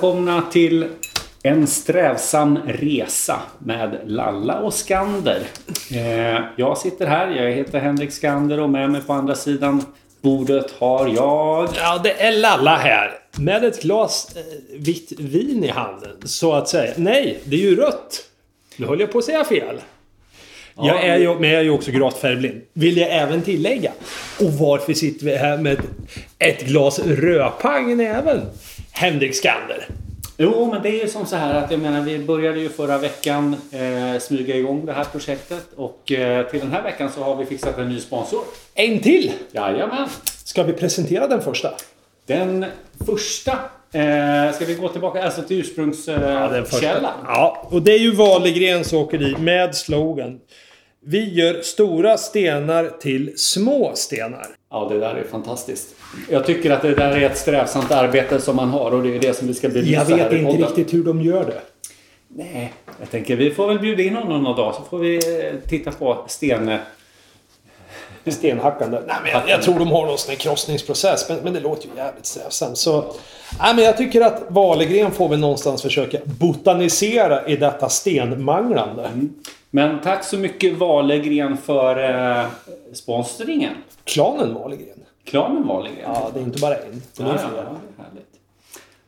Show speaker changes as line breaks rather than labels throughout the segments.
välkomna till En strävsam resa med Lalla och Skander. Eh, jag sitter här, jag heter Henrik Skander och med mig på andra sidan bordet har jag...
Ja, det är Lalla här. Med ett glas eh, vitt vin i handen, så att säga. Nej, det är ju rött. Nu höll jag på att säga fel. jag är ju, men jag är ju också gravt färgblind. Vill jag även tillägga. Och varför sitter vi här med ett glas rödpang i näven? Henrik Skander.
Jo, men det är ju som så här att jag menar vi började ju förra veckan eh, smyga igång det här projektet och eh, till den här veckan så har vi fixat en ny sponsor.
En till!
Jajamän!
Ska vi presentera den första?
Den första eh, ska vi gå tillbaka alltså till ursprungskällan.
den första. Ja, och det är ju Walegrens åkeri med slogan. Vi gör stora stenar till små stenar.
Ja, det där är fantastiskt. Jag tycker att det där är ett strävsamt arbete som man har och det är det som vi ska belysa
Jag vet
här
inte riktigt hur de gör det.
Nej, jag tänker vi får väl bjuda in honom någon dag så får vi eh, titta på sten...
Stenhackande. Nej, men jag, jag tror de har någon sån här krossningsprocess. Men, men det låter ju jävligt strävsamt. Så, nej, men jag tycker att Wahlgren får väl någonstans försöka botanisera i detta stenmanglande.
Men tack så mycket Wahlgren för eh, sponsringen.
Klanen Wahlgren.
Klanen Wahlgren.
Ja, det är inte bara en. Det är
Ja,
flera.
ja, härligt.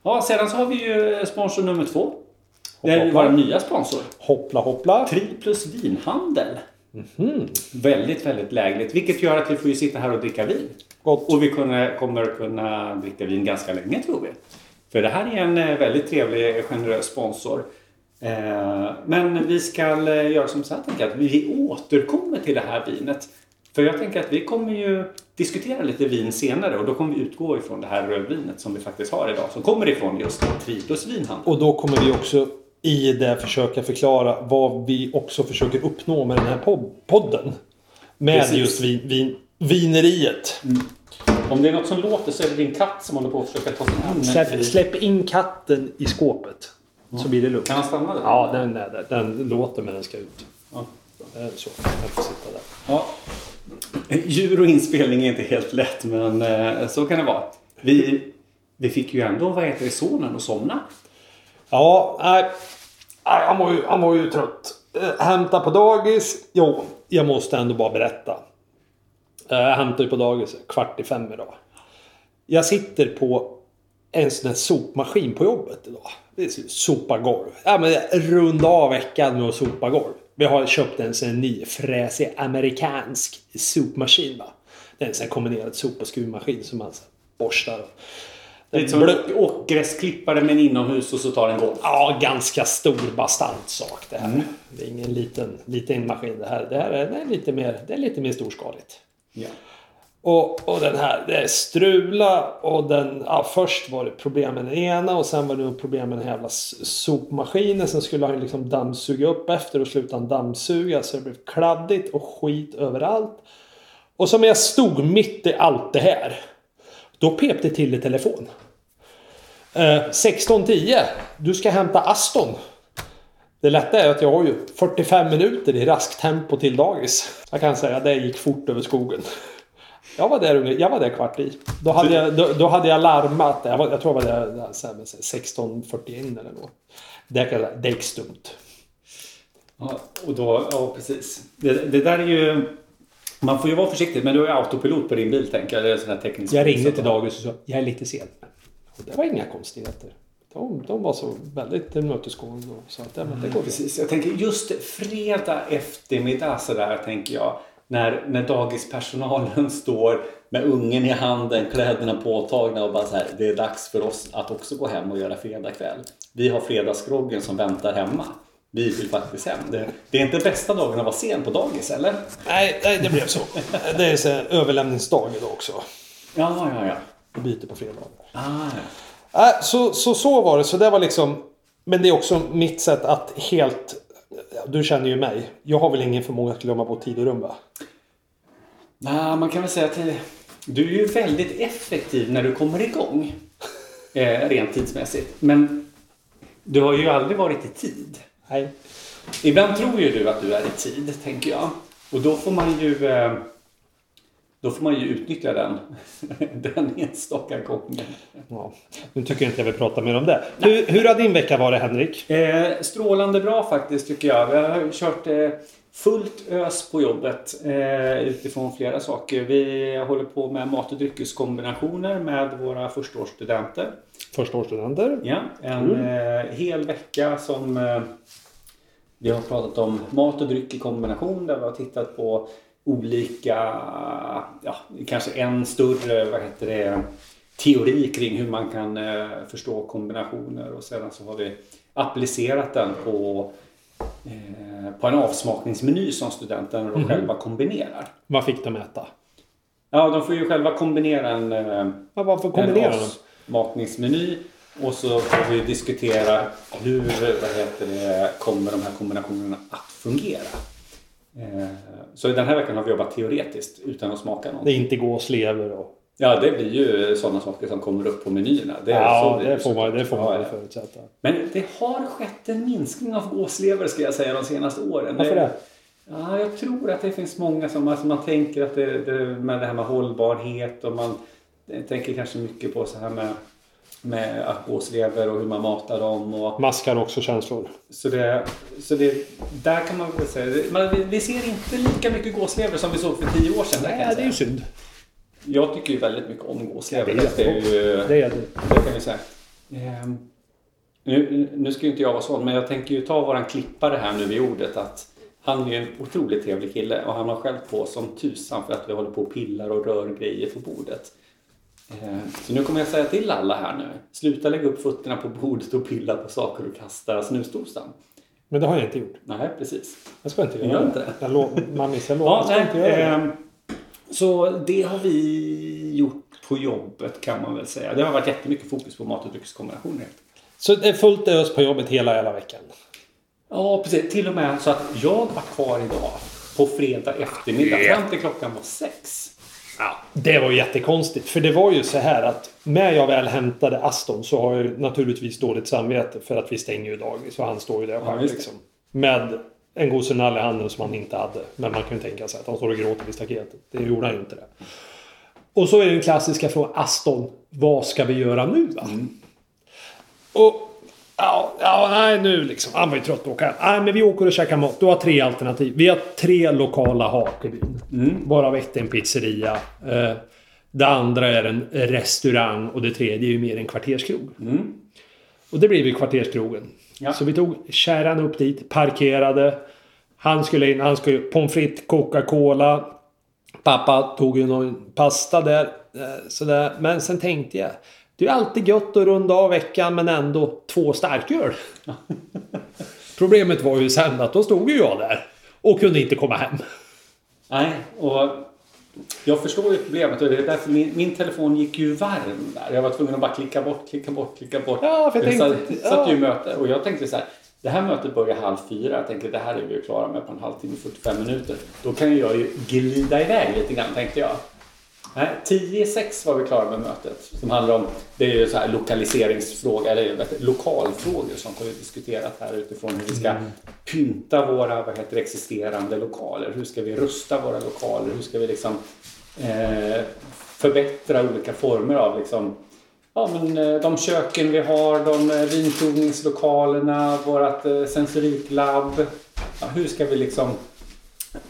Ja, sedan så har vi ju sponsor nummer två. Det är
Hoppla.
vår nya sponsor.
Hoppla hoppla.
Tri plus vinhandel.
Mhm.
Väldigt, väldigt lägligt. Vilket gör att vi får ju sitta här och dricka vin.
Gott.
Och vi kunna, kommer kunna dricka vin ganska länge tror vi. För det här är en eh, väldigt trevlig, generös sponsor. Eh, Men vi ska eh, göra som så här, tänker att vi återkommer till det här vinet. För jag tänker att vi kommer ju diskutera lite vin senare och då kommer vi utgå ifrån det här rödvinet som vi faktiskt har idag. Som kommer ifrån just Triplus vinhandel.
Och då kommer vi också i det försöka förklara vad vi också försöker uppnå med den här pod- podden. Med
Precis.
just vin, vin, vineriet.
Om det är något som låter så är det din katt som håller på att försöka ta sig an.
Släpp, släpp in katten i skåpet. Så blir det lugnt.
Kan han stanna där?
Ja, den är där. Den låter men den ska ut.
Ja.
Så, den får sitta där.
Ja. Djur och inspelning är inte helt lätt, men eh, så kan det vara. Vi, vi fick ju ändå, vad heter det, sonen att somna.
Ja, nej. nej, Han var ju, han var ju trött. Eh, Hämta på dagis. Jo, jag måste ändå bara berätta. Eh, Jag hämtade ju på dagis kvart i fem idag. Jag sitter på en sån här sopmaskin på jobbet idag. Det är sopa golv. Ja, men runda av veckan med att sopa golv. Vi har köpt en sån här ny fräsig amerikansk sopmaskin. Va? Det är en sån här kombinerad sop och skruvmaskin som man borstar. och-
Lite som
blö-
en åkgräsklippare men inomhus och så tar den golv.
Ja, ganska stor bastant sak det här. Det är ingen liten, liten maskin det här. Det här är, det är, lite, mer, det är lite mer storskaligt.
Ja.
Och, och den här, det är strula och den, ja, först var det problem med den ena och sen var det problem med den här jävla sopmaskinen. Sen skulle han liksom dammsuga upp efter och sluta han dammsuga så det blev kladdigt och skit överallt. Och som jag stod mitt i allt det här. Då pep det till i telefon. Eh, 16.10. Du ska hämta Aston. Det lätta är att jag har ju 45 minuter i raskt tempo till dagis. Jag kan säga att det gick fort över skogen. Jag var där, jag var där kvart i. Då hade jag, då, då hade jag larmat. Jag, var, jag tror jag var där, där så här med 16.41 eller något. Det, det gick stumt.
Ja, och då, ja precis. Det, det där är ju... Man får ju vara försiktig, men du har ju autopilot på din bil tänker jag. Det är sån här teknisk
Jag ringde till dagis och sa jag är lite sen. Och det var inga konstigheter. De, de var så väldigt tillmötesgående att det går bra.
Precis, jag tänker just fredag eftermiddag sådär tänker jag. När, när dagispersonalen står med ungen i handen, kläderna påtagna och bara så här. Det är dags för oss att också gå hem och göra fredagkväll. Vi har fredagsgroggen som väntar hemma. Vi vill faktiskt hem. Det, det är inte bästa dagen att vara sen på dagis, eller?
Nej, nej, det blev så. Det är så här, överlämningsdag idag också.
Ja, ja, ja.
Jag byter på fredagar.
Ah, ja.
Nej, så, så så var det. Så det var liksom... Men det är också mitt sätt att helt... Du känner ju mig. Jag har väl ingen förmåga att glömma bort tid och rum va?
Nej, man kan väl säga att du är ju väldigt effektiv när du kommer igång. Eh, rent tidsmässigt. Men du har ju aldrig varit i tid.
Nej.
Ibland tror ju du att du är i tid, tänker jag. Och då får man ju... Eh, Då får man ju utnyttja den, den enstaka gången.
Ja. Nu tycker jag inte jag vill prata mer om det. Hur, hur har din vecka varit Henrik?
Eh, strålande bra faktiskt tycker jag. Vi har kört eh, fullt ös på jobbet eh, utifrån flera saker. Vi håller på med mat och dryckeskombinationer med våra förstaårsstudenter.
Förstaårsstudenter.
Ja, en eh, hel vecka som eh, vi har pratat om mat och dryck i kombination där vi har tittat på olika, ja, kanske en större, vad heter det, teori kring hur man kan eh, förstå kombinationer och sedan så har vi applicerat den på, eh, på en avsmakningsmeny som studenterna de själva kombinerar.
Vad fick de äta?
Ja, de får ju själva kombinera en, eh,
Ja, varför kombinerar
en avsmakningsmeny och så får vi diskutera hur vad heter det, kommer de här kombinationerna att fungera. Eh, Så den här veckan har vi jobbat teoretiskt utan att smaka
Det är inte gåslever och...
Ja, det blir ju sådana saker som kommer upp på menyerna. Det,
Ja, det får man, det får man
ja.
förutsätta.
Men det har skett en minskning av gåslever ska jag säga de senaste åren.
Varför det?
Ja, jag tror att det finns många som alltså man tänker att det, det med det här med hållbarhet och man tänker kanske mycket på så här med, med att gåslever och hur man matar dem. Och,
Maskar också känslor.
så det, så det, där kan man väl säga. det- Man, vi, ser inte lika mycket gåslever som vi såg för tio år sedan.
Nej,
jag,
det är ju synd.
jag tycker ju väldigt mycket om gåslever.
Ja, det är
det, är ju,
Det är det.
det kan vi säga. Ehm, nu, nu ska ju inte jag vara sån, men jag tänker ju ta våran klippare här nu vid ordet att han är ju en otroligt trevlig kille och han har skällt på som tusan för att vi håller på och pillar och rör grejer på bordet. Ehm, Så nu kommer jag säga till alla här nu. Sluta lägga upp fötterna på bordet och pilla på saker och kasta snusdosan.
Men det har jag inte gjort.
Nej, precis.
Jag ska inte
Gör
göra
inte det?
Jag lo- Mammis, jag lovar.
Ja,
jag inte göra det.
ehm, så det har vi gjort på jobbet kan man väl säga. Det har varit jättemycket fokus på mat och dryckeskombinationer.
Så det är fullt ös på jobbet hela jävla veckan.
Ja, precis. Till och med så att jag var kvar idag på fredag eftermiddag fram till klockan var sex.
Ja, det var ju jättekonstigt. För det var ju så här att när jag väl hämtade Aston så har jag naturligtvis dåligt samvete för att vi stänger ju dagis. Så han står ju där
Ja,
själv
det.
liksom. Med en gosenall i handen som han inte hade. Men man kan ju tänka sig att han står och gråter vid staketet. Det gjorde han ju inte det. Och så är den klassiska frågan Aston. Vad ska vi göra nu va? Och Ja, ja, nej nu liksom. Han var ju trött på att åka. Nej, men vi åker och käkar mat. Du har tre alternativ. Vi har tre lokala hak i byn. Varav ett är en pizzeria. Eh, det andra är en restaurang och det tredje är ju mer en kvarterskrog. Och det blev ju kvarterskrogen.
Ja.
Så vi tog kärran upp dit, parkerade. Han skulle in, han skulle pommes frites, Coca-Cola. Pappa tog ju någon pasta där. eh, Sådär. Men sen tänkte jag. Det är alltid gött att runda av veckan men ändå två starköl. Problemet var ju sen att då stod ju jag där. Och kunde inte komma hem.
Nej, och jag förstår ju problemet och det är därför min, min telefon gick ju varm där. Jag var tvungen att bara klicka bort, klicka bort, klicka bort.
Ja, för jag
satt,
tänkte-
satt ju
ja.
i möte och jag tänkte så här. Det här mötet börjar halv fyra. Jag tänkte det här är vi ju klara med på en halvtimme, 45 minuter. Då kan jag ju glida iväg lite grann tänkte jag. Nej, 10 i 6 var vi klara med mötet. Som handlar om, det är ju så här lokaliseringsfrågor, eller vet lokalfrågor som har diskuterat här utifrån hur vi ska pynta våra vad heter, existerande lokaler. Hur ska vi rusta våra lokaler? Hur ska vi liksom eh, förbättra olika former av liksom, ja, men, eh, de köken vi har, de eh, vinprovningslokalerna, vårt eh, sensoriklabb. Ja, hur ska vi liksom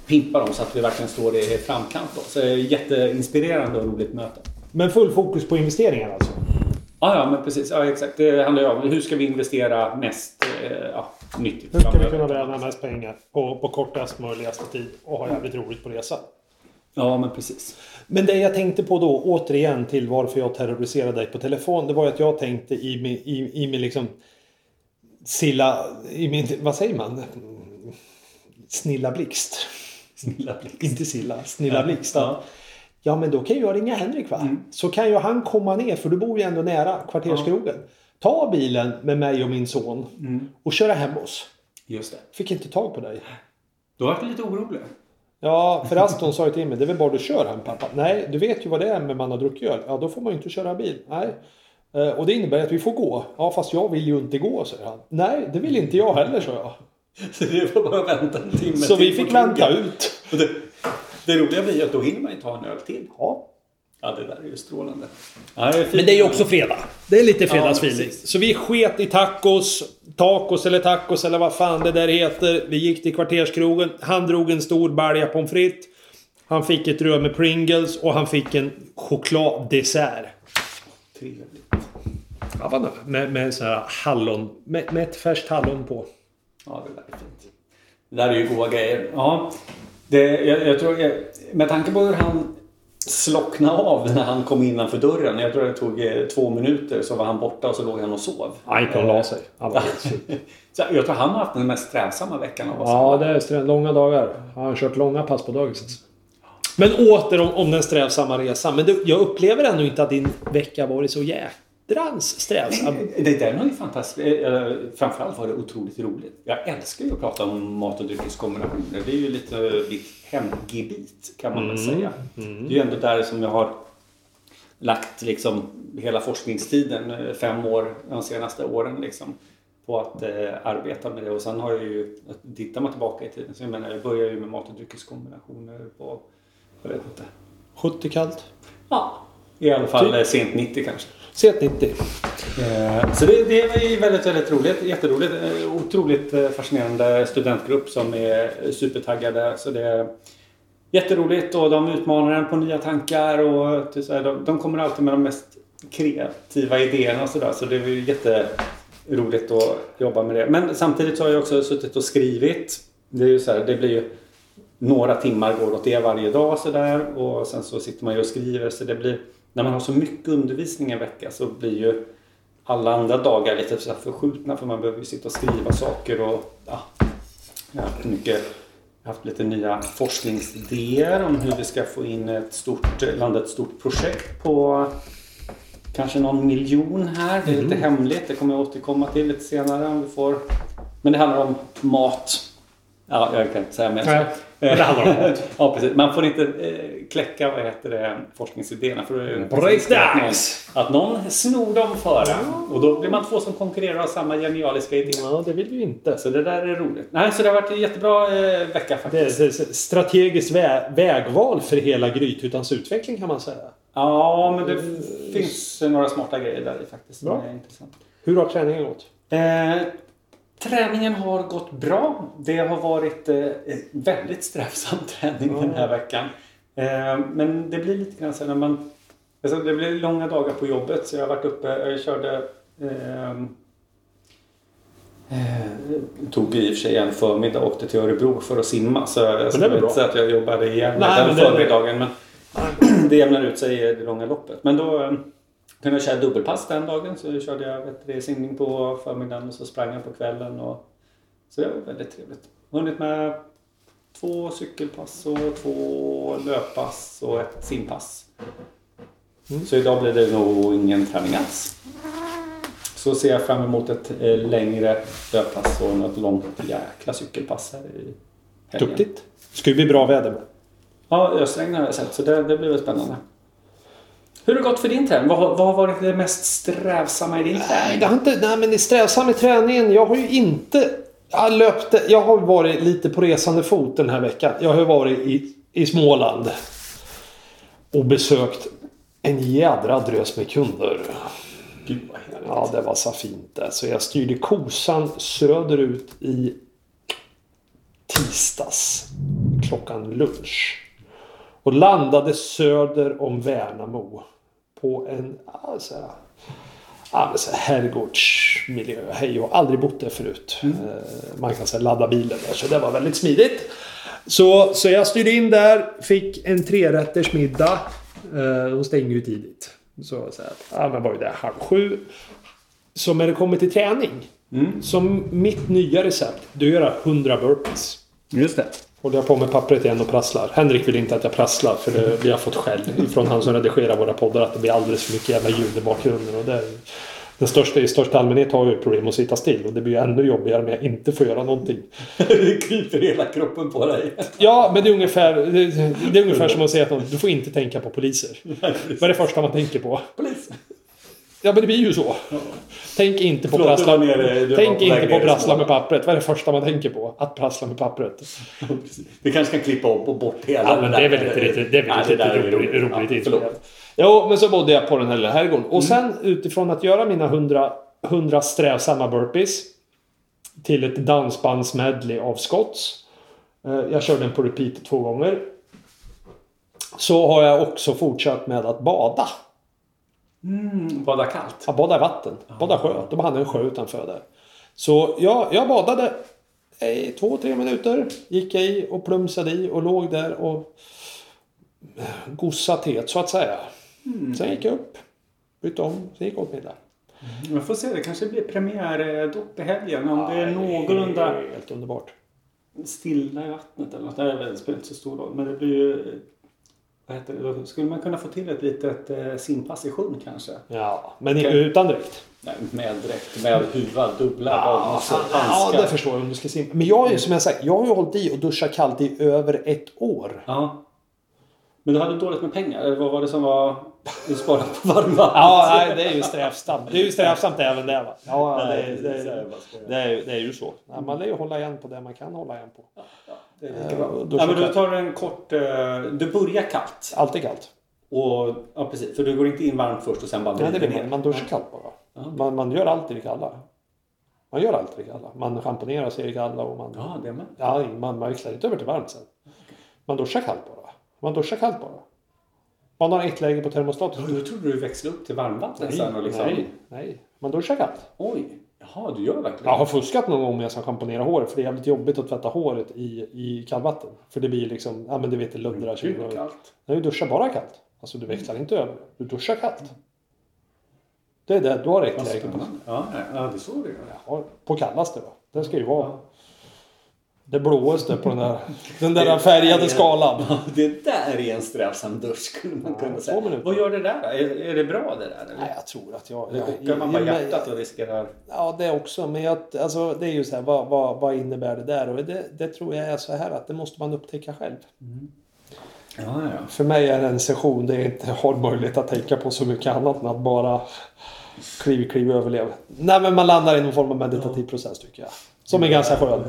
pimpa dem så att vi verkligen står i framkant. Då. Så det är ett jätteinspirerande och roligt möte.
Men full fokus på investeringar alltså.
Ja, ja, men precis. Ja, exakt. Det handlar ju om hur ska vi investera mest eh, ja, nyttigt
Hur ska vi kunna bränna mest pengar på, på kortast möjligaste tid och ha jävligt roligt på resan?
Ja, men precis.
Men det jag tänkte på då, återigen till varför jag terroriserade dig på telefon. Det var ju att jag tänkte i min, i, i min liksom... Silla... I min... Vad säger man? Snilla blixt.
Snilla blixt.
Inte Silla. Snilla blixt.
Ja.
Ja men då kan jag ringa Henrik va? Så kan ju han komma ner för du bor ju ändå nära kvarterskrogen. Ta bilen med mig och min son och köra hem oss.
Just det.
Fick inte tag på dig.
Då var jag lite orolig.
Ja, för Aston sa ju till mig, det är väl bara du kör hem pappa. Nej, du vet ju vad det är med man har druckit öl. Ja, då får man ju inte köra bil. Nej. Eh, Och det innebär att vi får gå. Ja, fast jag vill ju inte gå, säger han. Nej, det vill inte jag heller, sa jag.
Så det var bara att vänta en timme
Så
till
vi fick vänta ut.
Och det, Det roliga blir att då hinner man ju ta en öl till.
Ja.
Ja, det där är ju strålande. Ja, det är.
Men det är ju också fredag. Det är lite fredagsfeeling.
precis.
så vi sket i tacos, tacos eller tacos eller vad fan det där heter. Vi gick till kvarterskrogen. Han drog en stor balja pommes frites. Han fick ett rör med Pringles och han fick en chokladdessert.
Trevligt.
Ja. Med, med sån här hallon. Med, med ett färskt hallon på.
Ja, det där är fint. Det där är ju goda grejer. Ja, det, jag, jag tror, jag, med tanke på hur han slocknade av när han kom innanför dörren. Jag tror det tog eh, två minuter så var han borta och så låg han och sov.
Han gick och la sig.
Så jag tror han har haft den mest strävsamma veckan av oss
Ja, det är strä- långa dagar. Han har kört långa pass på dagis. Men åter om, om den strävsamma resan. Men du, jag upplever ändå inte att din vecka varit så jädrans strävsam.
Det där var ju fantastiskt. Eh, Framförallt var det otroligt roligt. Jag älskar ju att prata om mat och dryckeskombinationer. Det är ju lite mitt hemgebit kan man väl säga. Det är ju ändå där som jag har lagt liksom hela forskningstiden, eh, fem år de senaste åren liksom, på att eh, arbeta med det. Och sen har jag ju, tittar man tillbaka i tiden, så jag menar jag började ju med mat och dryckeskombinationer på, jag vet inte.
70 kallt.
Ja, i alla fall
Typ.
eh, sent 90 kanske.
C90.
Eh, så det, det är väldigt, väldigt roligt. Jätteroligt. Eh, otroligt eh, fascinerande studentgrupp som är supertaggade. Så det är jätteroligt och de utmanar en på nya tankar och de, de kommer alltid med de mest kreativa idéerna och sådär. Så det är ju jätteroligt att jobba med det. Men samtidigt så har jag också suttit och skrivit. Det är ju så här, det blir ju några timmar går åt det varje dag sådär och sen så sitter man ju och skriver så det blir när man har så mycket undervisning en vecka så blir ju alla andra dagar lite så förskjutna för man behöver ju sitta och skriva saker och ja, jag har haft mycket jag har haft lite nya forskningsidéer om hur vi ska få in ett stort, landa ett stort projekt på kanske någon miljon här. Det är lite hemligt. Det kommer jag återkomma till lite senare om vi får. Men det handlar om mat. Ja, jag kan inte säga mer.
Nej, men det handlar om mat.
ja, precis. Man får inte eh, kläcka vad heter det, forskningsidéerna. För det
Break
att någon, snor dem före. Och då blir man två som konkurrerar har samma genialiska idé.
Ja, det vill vi inte.
Så det där är roligt. Nej, så det har varit en jättebra eh, vecka
Det är,
faktiskt.
det är strategiskt vä vägval för hela Grythyttans utveckling kan man säga.
Ja, men det finns några smarta grejer där i faktiskt.
Bra. Hur har träningen gått?
Eh, träningen har gått bra. Det har varit eh, väldigt strävsam träning den här veckan. Eh, men det blir lite grann så när man... Alltså det blir långa dagar på jobbet så jag har varit uppe, jag körde... Eh, Eh, tog i och för sig en förmiddag och åkte till Örebro för att simma. Så jag
väl
inte säga att jag jobbade igen
Nej,
den förmiddagen. Men det jämnar ut sig i det långa loppet. Men då eh, kunde jag köra dubbelpass den dagen. Så körde jag vet, simning på förmiddagen och så sprang jag på kvällen. Och, så det var väldigt trevligt. Hunnit med två cykelpass och två löppass och ett simpass. Så idag blir det nog ingen träning alls. Så ser jag fram emot ett eh, längre löppass och något långt jäkla cykelpass här i helgen.
Duktigt. Ska ju bli bra väder.
Ja, ösregn har jag sett så det, det blir väl spännande. Hur har det gått för din träning? Vad, vad har varit det mest strävsamma i din
Nej,
träning?
det har inte, nej men det är strävsamt med träningen. Jag har ju inte... Jag, löpte, jag har varit lite på resande fot den här veckan. Jag har varit i, i Småland. Och besökt en jädra drös med kunder.
Gud vad härligt.
Ja, det var så fint det. Så jag styrde kosan söderut i tisdags klockan lunch. Och landade söder om Värnamo. På en alltså, ja, men så här herrgårdsmiljö. Hej, jag har aldrig bott där förut. Eh, Man kan säga ladda bilen där, så det var väldigt smidigt. Så, så jag styrde in där, fick en trerätters middag. Eh, De stänger ju tidigt. Så, så här, ja, men var ju där halv sju. Så när det kommer till träning. Som mitt nya recept, då gör jag 100 burpees.
Just det.
Håller jag på med pappret igen och prasslar. Henrik vill inte att jag prasslar för det, vi har fått skäll från han som redigerar våra poddar att det blir alldeles för mycket jävla ljud i bakgrunden. Och det, den största i största allmänhet har ju problem att sitta still och det blir ju ännu jobbigare när jag inte får göra någonting.
det kryper hela kroppen på dig.
Ja, men det är ungefär, det, det är ungefär som att säga att någon, du får inte tänka på poliser. Vad är det första man tänker på?
Polis.
Ja men det blir ju så. Tänk inte på
Förlåt,
prassla,
nere- var
tänk inte på prassla med pappret. Vad är det första man tänker på? Att prassla med pappret.
Vi kanske kan klippa upp och bort hela
Ja, men det är väl lite, lite, det är väl
Ja, det
roligt, roligt,
Ja.
Jo, men så bodde jag på den här lilla herrgården. Och sen utifrån att göra mina hundra, hundra strävsamma burpees till ett dansbandsmedley av Scotts. Eh, Jag körde den på repeat två gånger. Så har jag också fortsatt med att bada.
Mm, bada kallt.
Jag badade i vatten. Bada sjö. De hade en sjö utanför där. Så jag, jag badade i två, tre minuter. Gick jag i och plumsade i och låg där och eh, gossade teet så att säga. Sen gick jag upp. Bytte om. Sen gick jag åt middag.
Jag får se, det kanske blir premiärdopp i helgen. Om det är någorlunda
Helt underbart.
stilla i vattnet eller något. Det spelar inte så stor roll. Men det blir ju... Vad heter det? Då skulle man kunna få till ett litet eh, simpass i sjön kanske.
Ja, men
Okej.
utan dräkt.
Nej, med dräkt, med huva, dubbla
Ja, ja, det förstår jag om du ska simma. Men jag är som jag sagt, jag har ju hållit i och duschat kallt i över ett år.
Ja. Men du hade dåligt med pengar? Eller vad var det som var... Du sparade på varmvattnet?
Ja, nej, det är ju strävsamt. Det är ju strävsamt även det va? Ja, det,
Nej,
det,
det-
det, det, är, ju- det är ju så. Ja, man lär ju hålla igen på det man kan hålla igen på.
Det är lika bra.
och då
Ja, men du tar en kort... eh, Du börjar kallt.
Alltid kallt.
Och, ja, precis. För du går inte in varmt först och sen bara
Nej, det
vrider
man.
ner.
Man duschar kallt bara. Man, man gör allt i det kalla. Man gör allt i det kalla. Man schamponerar sig i det kalla och man...
Ja, det med.
Ja, man växlar inte över till varmt sen. Man duschar kallt bara. Man duschar kallt bara. Man har ett läge på termostatet.
Jag trodde du växlade upp till varmvatten sen och liksom...
nej, nej. Man duschar kallt.
Oj. Jaha, du gör verkligen
Jag har fuskat någon gång med att schamponera håret för det är jävligt jobbigt att tvätta håret i, i kallvatten. För det blir liksom, ja men du vet det luddrar sig.
Gud, kallt.
Nej, du duschar bara kallt. Alltså du växlar inte över. Du duschar kallt. Det är det, du har på.
spännande. Ja, ja, det är så det.
Ja, på kallaste då. Det ska ju vara det blåaste på den där, den där färgade skalan.
Det där är en strävsam dusch skulle man kunna säga. Vad gör det där? Är, är det bra det där? Eller?
Nej, jag tror att jag...
Eller man
jag-
hjärtat och riskerar...
Ja, det också. Men jag, alltså, det är ju så här, vad, vad, vad innebär det där? Och det, det tror jag är så här att det måste man upptäcka själv.
Ja, ja.
För mig är det en session där jag inte har möjlighet att tänka på så mycket annat än att bara kliv, kliv, överleva. Nej, men man landar i någon form av meditativ process tycker jag. Som är ganska skön.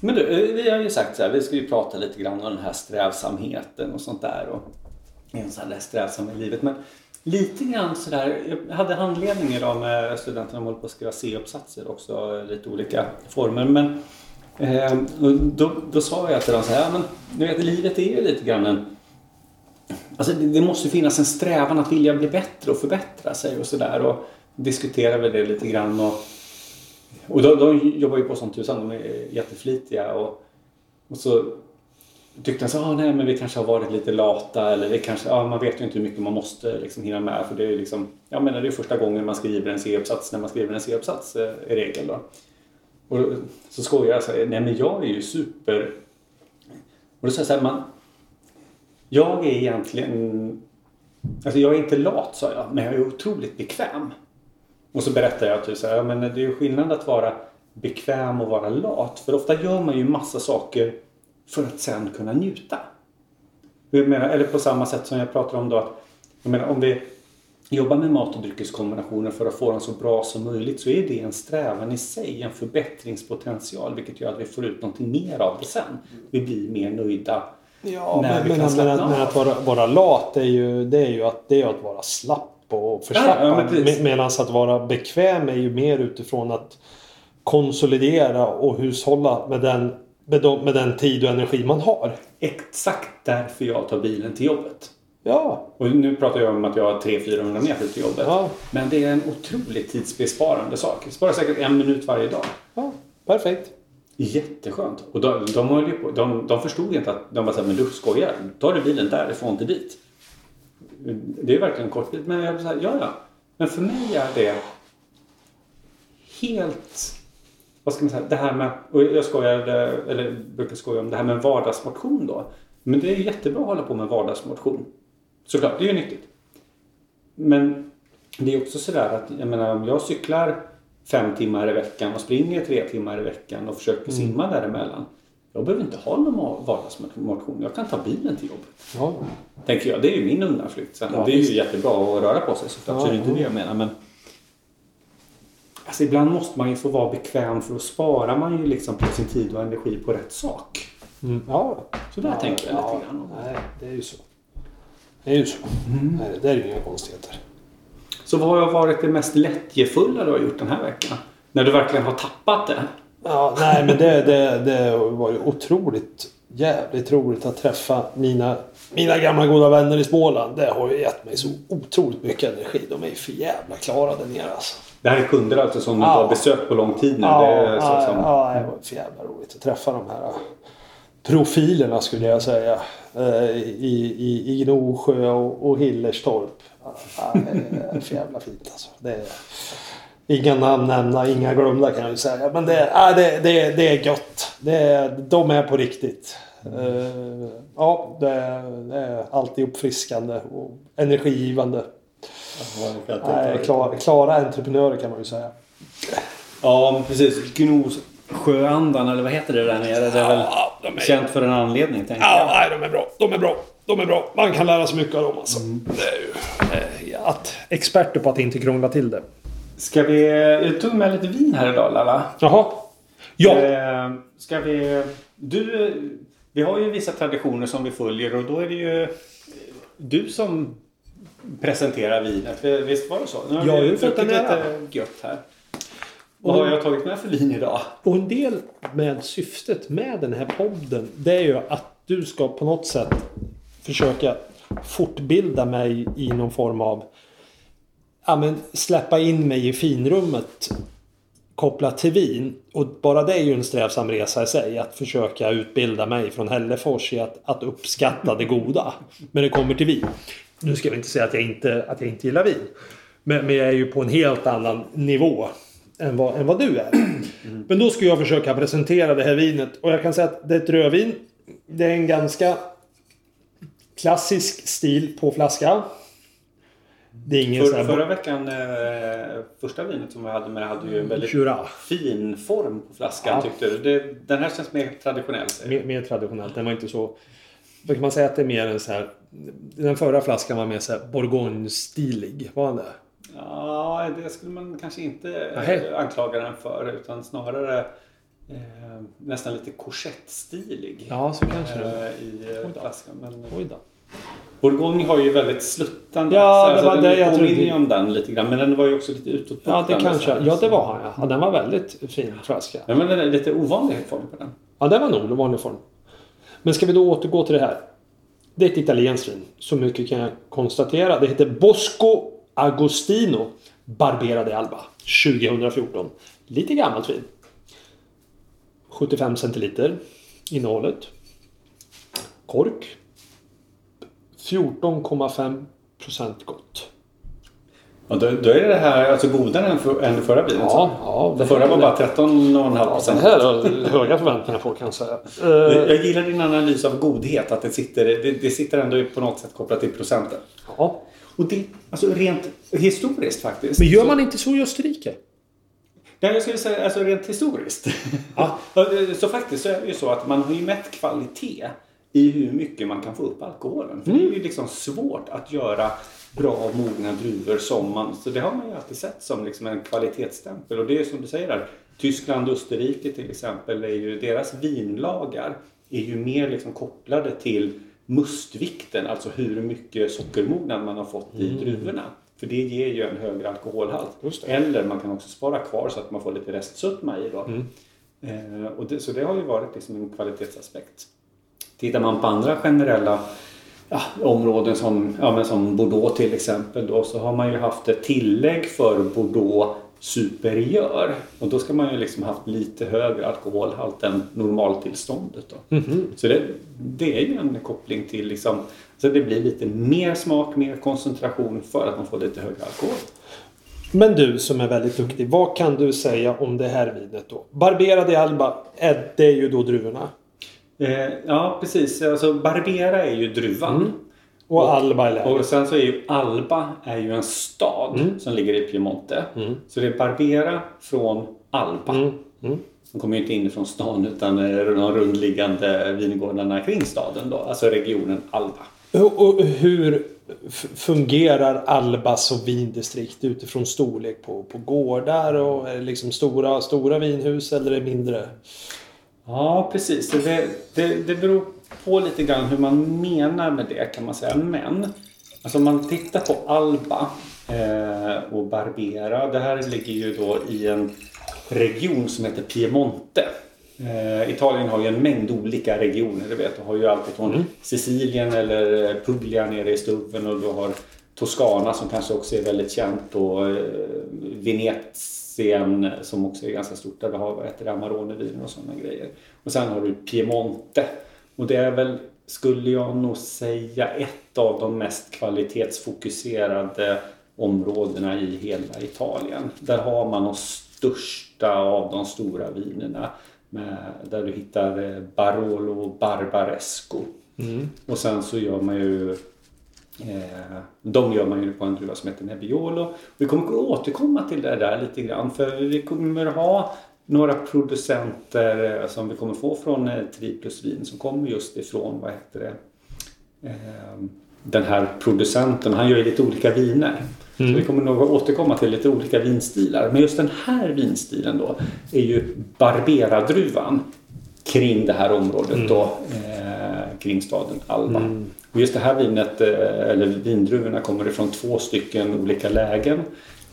Men du, eh, vi har ju sagt så här, vi ska ju prata lite grann om den här strävsamheten och sånt där. Och en sån där strävsam i livet. Men lite grann sådär, jag hade handledning idag med studenterna de håller på att skriva C-uppsatser också, lite olika former. Men eh, då, då sa jag till dem så här, ja, men du vet, livet är ju lite grann en Alltså det, det måste finnas en strävan att vilja bli bättre och förbättra sig och sådär. Och diskutera väl det lite grann. Och, och de, de jobbar ju på som tusan. De är jätteflitiga. Och, och så tyckte han så ah, nej men vi kanske har varit lite lata. Eller vi kanske, ah, man vet ju inte hur mycket man måste liksom hinna med. För det är ju liksom, jag menar det är första gången man skriver en C-uppsats när man skriver en C-uppsats eh, i regel. Då. Och så skojar jag och säger, nej men jag är ju super... Och då sa jag så här, man, jag är egentligen... Alltså jag är inte lat sa jag, men jag är otroligt bekväm. Och så berättar jag typ så här, ja, men det är ju skillnad att vara bekväm och vara lat. För ofta gör man ju massa saker för att sen kunna njuta. Jag menar, eller på samma sätt som jag pratar om då att jag menar, om vi jobbar med mat och dryckeskombinationer för att få dem så bra som möjligt så är det en strävan i sig, en förbättringspotential vilket gör att vi får ut någonting mer av det sen. Vi blir mer nöjda
Ja,
när
men,
vi
men,
kan
men, att, men
av.
att vara, vara lat är ju, det är ju att, det är att vara slapp och
Ja,
förslappad.
ja.
Med- Medan att vara bekväm är ju mer utifrån att konsolidera och hushålla med den, med, de, med den tid och energi man har.
Exakt därför jag tar bilen till jobbet.
Ja,
Och nu pratar jag om att jag har 300-400 meter till jobbet.
Ja.
Men det är en otroligt tidsbesparande sak. Det sparar säkert en minut varje dag.
ja perfekt.
Jätteskönt. Och de, de, höll på, de, de förstod inte att de var såhär, men du skojar. Tar du bilen därifrån till dit? Det är verkligen en kort bit. Men jag var såhär, ja ja. Men för mig är det helt... Vad ska man säga? Det här med... Och jag skojade, eller brukar skoja om det här med vardagsmotion då. Men det är jättebra att hålla på med vardagsmotion. Såklart, det är ju nyttigt. Men det är också sådär att, jag menar om jag cyklar fem timmar i veckan och springer tre timmar i veckan och försöker simma däremellan. Jag behöver inte ha någon vardagsmotion. Jag kan ta bilen till jobbet.
Ja.
Tänker jag. Det är ju min undanflykt. Sen.
Ja,
det är ju jättebra att röra på sig såklart.
Ja,
så det är inte det jag menar. Men Alltså ibland måste man ju få vara bekväm för då sparar man ju liksom på sin tid och energi på rätt sak.
Mm. Ja.
Så där
ja,
tänker jag
ja,
lite grann. om.
Nej, det är ju så. Det är ju så. Nej, det är ju inga konstigheter.
Så vad har varit det mest lättjefulla du har gjort den här veckan? När du verkligen har tappat det?
Ja, nej men det, det, det var ju otroligt jävligt roligt att träffa mina, mina gamla goda vänner i Småland. Det har ju gett mig så otroligt mycket energi. De är ju för jävla klara där nere alltså.
Det här är kunder alltså som du
Ja.
inte har besökt på lång tid nu?
Ja,
det så
ja,
som...
ja, det var för jävla roligt att träffa de här profilerna skulle jag säga. eh, I, i, i Gnosjö och, och Hillerstorp. Ja, det är för jävla fint alltså. Det är, inga namn nämna, inga glömda kan jag ju säga. Men det, är- ja, det, det, det är gött. Det är, de är på riktigt. Eh, Ja, det är, det är alltid uppfriskande och energigivande. Nej, klara, klara entreprenörer kan man ju säga.
Ja, precis. Gnosjöandan, eller vad heter det där nere? Det är väl
Ja, de är-
känt för en anledning, tänker
Ja,
jag.
nej, de är bra. De är bra. De är bra. Man kan lära sig mycket av dem alltså. Det är ju eh, att experter på att inte krångla till det.
Ska vi... Jag tog med lite vin här idag, Lalla.
Jaha. Ja.
Eh, ska vi... Du... Vi har ju vissa traditioner som vi följer och då är det ju du som presenterar vinet. Visst var det så? Nu har
Ja,
vi
jag fått
druckit lite gött här. Vad har jag tagit med för vin idag?
Och en del med syftet med den här podden. Det är ju att du ska på något sätt försöka fortbilda mig i någon form av... Ja men släppa in mig i finrummet kopplat till vin. Och bara det är ju en strävsam resa i sig. Att försöka utbilda mig från Hällefors i att, att uppskatta det goda. Men det kommer till vin. Nu ska jag inte säga att jag inte, att jag inte gillar vin. Men, men jag är ju på en helt annan nivå än vad, än vad du är. Men då ska jag försöka presentera det här vinet. Och jag kan säga att det är ett rödvin. Det är en ganska klassisk stil på flaska. Det är ingen sån
för,
här...
förra veckan, eh, första vinet som vi hade med hade ju en väldigt
Jura.
fin form på flaskan
Ja.
tyckte du. Det, den här känns mer traditionell.
Mer, mer traditionellt. Den var inte så... Vad kan man säga att det är mer en så här... Den förra flaskan var mer så här Bourgogne-stilig. Var den det?
Ja, det skulle man kanske inte eh, anklaga den för utan snarare eh, nästan lite korsettstilig.
Ja, så kanske det.
eh, I
Oj
eh,
då.
flaskan. Men
Oj då.
Bourgogne har ju väldigt sluttande
Ja, det var
så
det
den
jag
påminner ju om den lite grann. Men den var ju också lite utåtputtande.
Ja, det kanske... Ja, det var han ja. ja. Den var väldigt fin flaska.
Ja, men den är lite ovanlig form på den.
Ja, det var nog en vanlig form. Men ska vi då återgå till det här. Det är ett italienskt vin. Så mycket kan jag konstatera. Det heter Bosco Agostino Barbera de Alba 2014. Lite gammalt vin. 75 centiliter innehållet. Kork. 14,5 procent gott.
Ja, då, då är det här alltså godare än, för, än förra vinet.
Ja, ja.
Det förra var bara 13,5
Ja,
procent.
det här har höga förväntningar på kan jag säga. Eh,
Jag gillar din analys av godhet. Att det sitter, det, det sitter ändå på något sätt kopplat till procenten.
ja.
Och det, alltså rent historiskt faktiskt.
Men gör man inte så i Österrike?
Nej, jag skulle säga alltså rent historiskt.
Ja.
så faktiskt så är det ju så att man har ju mätt kvalitet i hur mycket man kan få upp alkoholen. För det är ju liksom svårt att göra bra mogna druvor som man... Så det har man ju alltid sett som liksom en kvalitetsstämpel. Och det är som du säger där. Tyskland och Österrike till exempel, är ju, deras vinlagar är ju mer liksom kopplade till mustvikten, alltså hur mycket sockermognad man har fått i druvorna. För det ger ju en högre alkoholhalt. Eller man kan också spara kvar så att man får lite restsötma i då. Eh, och det, så det har ju varit liksom en kvalitetsaspekt. Tittar man på andra generella ja, områden som, ja, men som Bordeaux till exempel då, så har man ju haft ett tillägg för Bordeaux superiör. Och då ska man ju liksom haft lite högre alkoholhalt än normaltillståndet. Då. Så det, det är ju en koppling till liksom, så det blir lite mer smak, mer koncentration för att man får lite högre alkohol.
Men du som är väldigt duktig, vad kan du säga om det här vinet då? Barbera di Alba, är det är ju då druvorna.
Eh, ja, precis. Alltså Barbera är ju druvan.
Och, Alba är läget.
Och sen så är ju Alba är ju en stad som ligger i Piemonte. Så det är Barbera från Alba.
Mm. Mm.
De kommer ju inte inifrån stan utan eh, de rundliggande vingårdarna kring staden då. Alltså regionen Alba.
Och, och hur fungerar Albas och vindistrikt utifrån storlek på, på gårdar och är det liksom stora, stora vinhus eller är det mindre?
Ja, precis. Det, det, det beror på lite grann hur man menar med det kan man säga. Men alltså om man tittar på Alba eh, och Barbera. Det här ligger ju då i en region som heter Piemonte. Eh, Italien har ju en mängd olika regioner. Du vet, du har ju allt från mm. Sicilien eller Puglia nere i Stuven och du har Toscana som kanske också är väldigt känt och eh, Venetien som också är ganska stort där du har det, Amaroneviner och sådana grejer. Och sen har du Piemonte och det är väl, skulle jag nog säga, ett av de mest kvalitetsfokuserade områdena i hela Italien. Där har man de största av de stora vinerna. Med, där du hittar eh, Barolo Barbaresco. Mm. Och sen så gör man ju eh, de gör man ju på en druva som heter Nebbiolo. Vi kommer att återkomma till det där lite grann för vi kommer ha några producenter eh, som vi kommer få från eh, Triplus Vin som kommer just ifrån, vad heter det, eh, den här producenten. Han gör ju lite olika viner. Mm. Så vi kommer nog återkomma till lite olika vinstilar. Men just den här vinstilen då är ju Barbera-druvan kring det här området mm. då, eh, kring staden Alba. Mm. Och just det här vinet, eller vindruvorna kommer ifrån två stycken olika lägen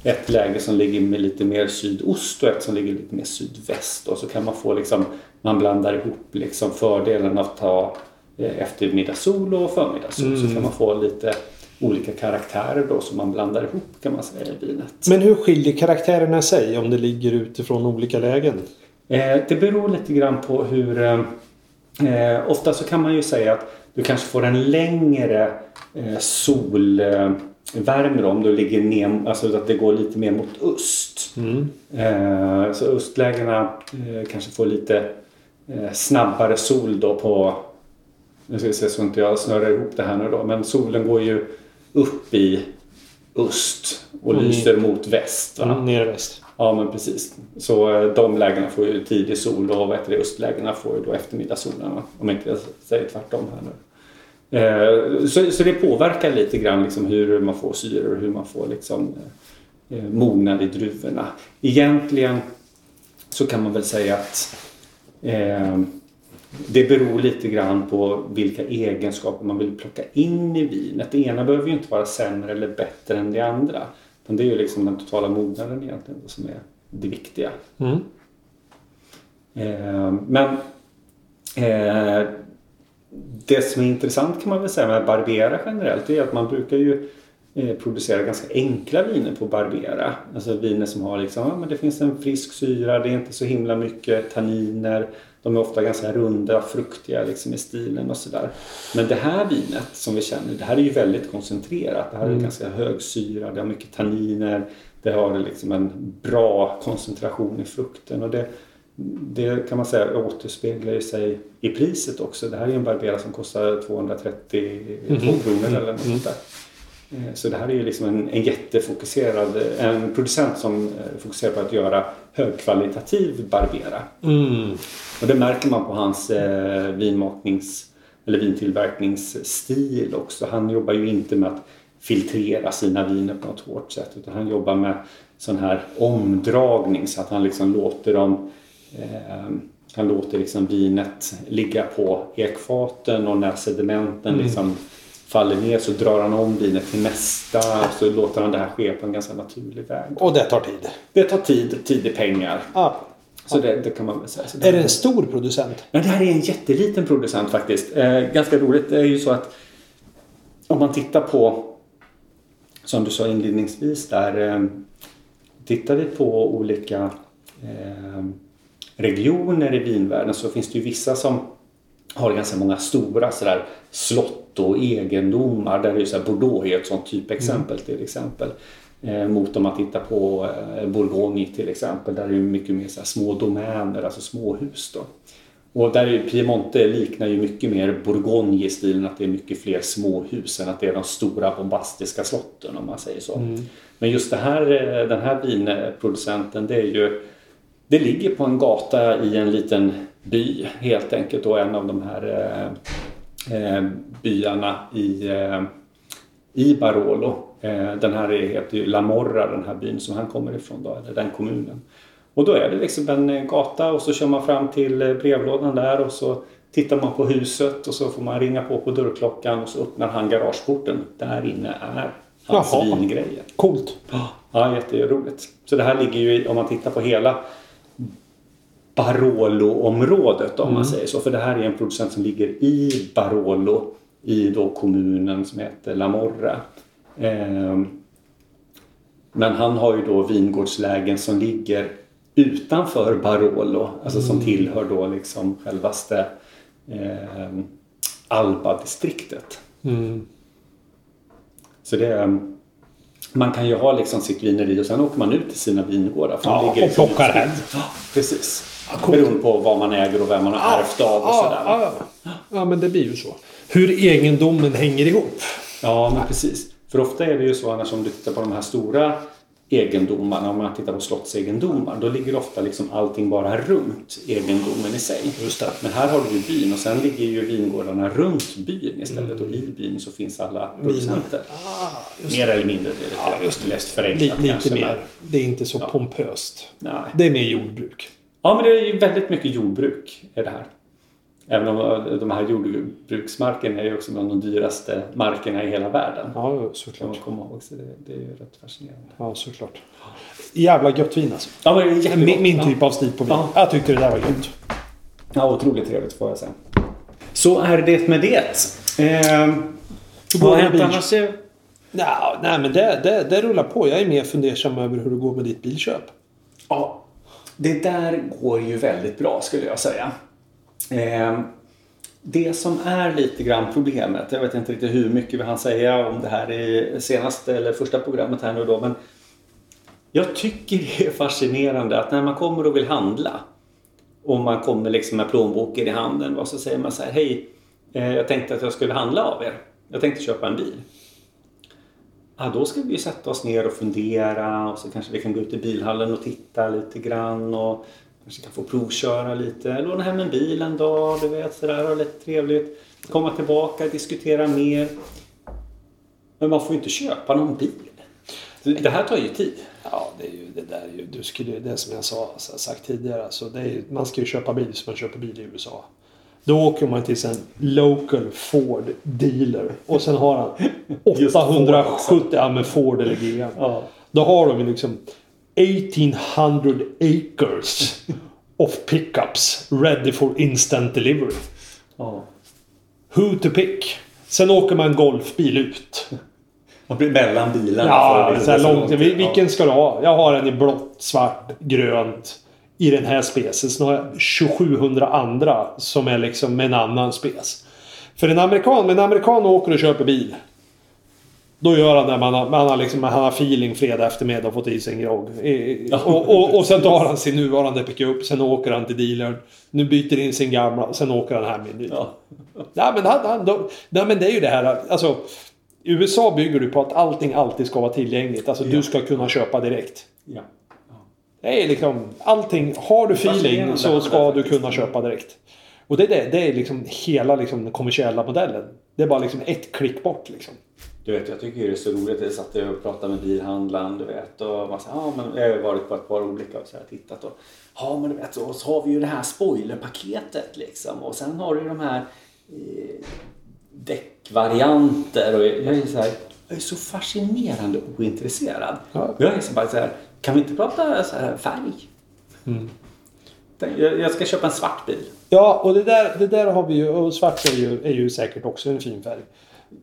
ett läge som ligger med lite mer sydost och ett som ligger lite mer sydväst. Och så kan man få liksom, man blandar ihop liksom fördelen av att ta eh, eftermiddagssol och förmiddagssol. Mm. Så kan man få lite olika karaktärer då som man blandar ihop kan man säga i vinet.
Men hur skiljer karaktärerna sig om det ligger utifrån olika lägen?
Eh, det beror lite grann på hur... Eh, eh ofta så kan man ju säga att du kanske får en längre eh, sol eh, om du ligger ner, alltså att det går lite mer mot öst. Mm. Eh, så östlägena eh, kanske får lite eh, snabbare sol då på, nu ska vi se så inte jag snurrar ihop det här nu då, men solen går ju upp i öst och mm. lyser mot väst. Va?
Mm, ner väst.
Ja men precis. Så eh, de lägena får ju tidig sol och vad heter det, östlägena får ju då eftermiddagssolen. Om inte jag säger tvärtom här nu. Eh, så, så det påverkar lite grann liksom hur man får syror och hur man får liksom, eh, mognad i druvorna. Egentligen så kan man väl säga att eh, det beror lite grann på vilka egenskaper man vill plocka in i vinet. Det ena behöver ju inte vara sämre eller bättre än det andra det är ju liksom den totala mognaden egentligen som är det viktiga. Mm. Eh, men eh, det som är intressant kan man väl säga med Barbera generellt är att man brukar ju eh, producera ganska enkla viner på Barbera. Alltså viner som har liksom, ja, men det finns en frisk syra, det är inte så himla mycket tanniner. De är ofta ganska runda, fruktiga liksom i stilen och sådär. Men det här vinet som vi känner, det här är ju väldigt koncentrerat. Det här är mm. ganska hög syra, det har mycket tanniner. Det har liksom en bra koncentration i frukten. Och det, det kan man säga återspeglar ju sig i priset också. Det här är en Barbera som kostar 232 mm -hmm. kronor eller något mm. där. Eh, så det här är ju liksom en, en jättefokuserad, en producent som eh, fokuserar på att göra högkvalitativ Barbera. Mm. Och det märker man på hans eh, vinmaknings eller vintillverkningsstil också. Han jobbar ju inte med att filtrera sina viner på något hårt sätt utan han jobbar med sån här omdragning så att han liksom låter dem Eh, han låter liksom vinet ligga på ekfaten och när sedimenten mm. liksom faller ner så drar han om vinet till nästa så låter han det här ske på en ganska naturlig väg.
Och det tar tid?
Det tar tid, tid är pengar.
Ja.
Så det, det, kan man väl säga.
är det en stor producent?
Men det här är en jätteliten producent faktiskt. Eh, ganska roligt. Det är ju så att om man tittar på som du sa inledningsvis där. Eh, tittar vi på olika eh, regioner i vinvärlden så finns det ju vissa som har ganska många stora sådär slott och egendomar. Där är ju så Bordeaux är ett sånt typexempel mm. till exempel. Eh, mot om man tittar på eh, Bourgogne till exempel. Där är det mycket mer så små domäner, alltså småhus. Då. Och där är Piemonte liknar ju mycket mer Bourgogne i stilen att det är mycket fler småhus än att det är de stora bombastiska slotten om man säger så. Mm. Men just det här, eh, den här vinproducenten det är ju det ligger på en gata i en liten by helt enkelt och en av de här byarna i, eh, i Barolo. Eh, den här heter ju La Morra, den här byn som han kommer ifrån då, eller den kommunen. Och då är det liksom en eh, gata och så kör man fram till eh, brevlådan där och så tittar man på huset och så får man ringa på på dörrklockan och så öppnar han garageporten. Där inne är hans
Jaha.
vingrejer.
Coolt.
Ja, jätteroligt. Så det här ligger ju om man tittar på hela Barolo-området om man säger så. För det här är en producent som ligger i Barolo i då kommunen som heter La Morra. Ehm, men han har ju då vingårdslägen som ligger utanför Barolo. Alltså som tillhör då liksom självaste eh, Alba-distriktet.
Mm.
Så det är, man kan ju ha liksom sitt vineri och sen åker man ut till sina vingårdar. För
Ja,
ligger
och
liksom
plockar hem.
Ja, precis. Beroende på vad man äger och vem man har ärvt av och sådär.
ja, ja. ja, men det blir ju så. Hur egendomen hänger ihop.
Ja, men precis. För ofta är det ju så annars om du tittar på de här stora egendomarna, om man tittar på slottsegendomar, då ligger ofta liksom allting bara runt egendomen i sig.
Just det.
Men här har du ju byn och sen ligger ju vingårdarna runt byn istället och i byn så finns alla producenter.
Ah,
Mer eller mindre, det är
Ja,
lite
just det.
lätt
Li,
förenklat
lite
kanske,
mer.
men-
Det är inte så pompöst.
Nej.
Det är mer jordbruk.
Ja, men det är ju väldigt mycket jordbruk i det här. Även om de här jordbruksmarkerna är ju också bland de dyraste markerna i hela världen.
Ja,
Kan man
såklart.
komma ihåg, så det, det är ju rätt fascinerande.
Ja, såklart. Jävla gött vin alltså.
Ja, men det är.
Min, min typ av stil på vin.
Ja.
Jag tyckte det där var gött.
Ja, otroligt trevligt får jag säga. Så är det med det. Eh, vad har hänt annars? eh?
Nej, men det, det, det rullar på. Jag är mer fundersam över hur det går med ditt bilköp.
Ja, det där går ju väldigt bra skulle jag säga. Eh, det som är lite grann problemet, jag vet inte riktigt hur mycket vi hann säga om det här i senaste eller första programmet här nu då, men jag tycker det är fascinerande att när man kommer och vill handla och man kommer liksom med plånboken i handen och så säger man så här, hej, eh, jag tänkte att jag skulle handla av er. Jag tänkte köpa en bil. Ja, då ska vi ju sätta oss ner och fundera och så kanske vi kan gå ut i bilhallen och titta lite grann och kanske kan få provköra lite, låna hem en bil en dag, du vet sådär, ha lite trevligt. Komma tillbaka, diskutera mer. Men man får ju inte köpa någon bil. Det här tar ju tid.
Ja, det är ju det där ju, du skulle, det som jag sa, sagt tidigare. Alltså, det är, man ska ju köpa bil som man köper bil i USA. Då åker man till en local Ford dealer och sen har han
Just Ford
870, ja men Ford eller GM.
Ja.
Då har de liksom 1800 acres of pickups ready for instant delivery.
Ja.
Who to pick? Sen åker man golfbil ut.
Man blir mellan bilarna.
Ja, så långt.
långt.
Vil- Vilken ska du ha? Jag har en i blått, svart, grönt. I den här specen. Sen har jag 2700 andra som är liksom med en annan spec. För en amerikan, en amerikan åker och köper bil. Då gör han det. Man har, man har, liksom, han har feeling fredag eftermiddag och fått i sig en grogg. I- Och, och, och sen tar han sin nuvarande pickup. Sen åker han till dealern. Nu byter in sin gamla. och Sen åker han hem med en ny.
Ja.
Nej men, han, han, då, nej men det är ju det här. Alltså, i USA bygger du på att allting alltid ska vara tillgängligt. Alltså du ska kunna köpa direkt.
Ja.
Det är liksom allting. Har du feeling
Fascinerande
så ska du kunna köpa direkt. Och det är, det, det är liksom hela liksom den kommersiella modellen. Det är bara liksom ett klick bort liksom.
Du vet, jag tycker det är så roligt. Jag satt och pratade med bilhandlaren, du vet. Och man sa, ja, men jag har varit på ett par olika och så här, tittat. Och, ja, men du vet, och så har vi ju det här spoilerpaketet liksom. Och sen har du ju de här eh, däckvarianter. Och jag är så här, jag är så fascinerande ointresserad.
Ja.
Jag är så bara så här, kan vi inte prata så här färg?
Mm.
Jag, ska köpa en svart bil.
Ja, och det där, det där har vi ju. Och svart är ju, är ju säkert också en fin färg.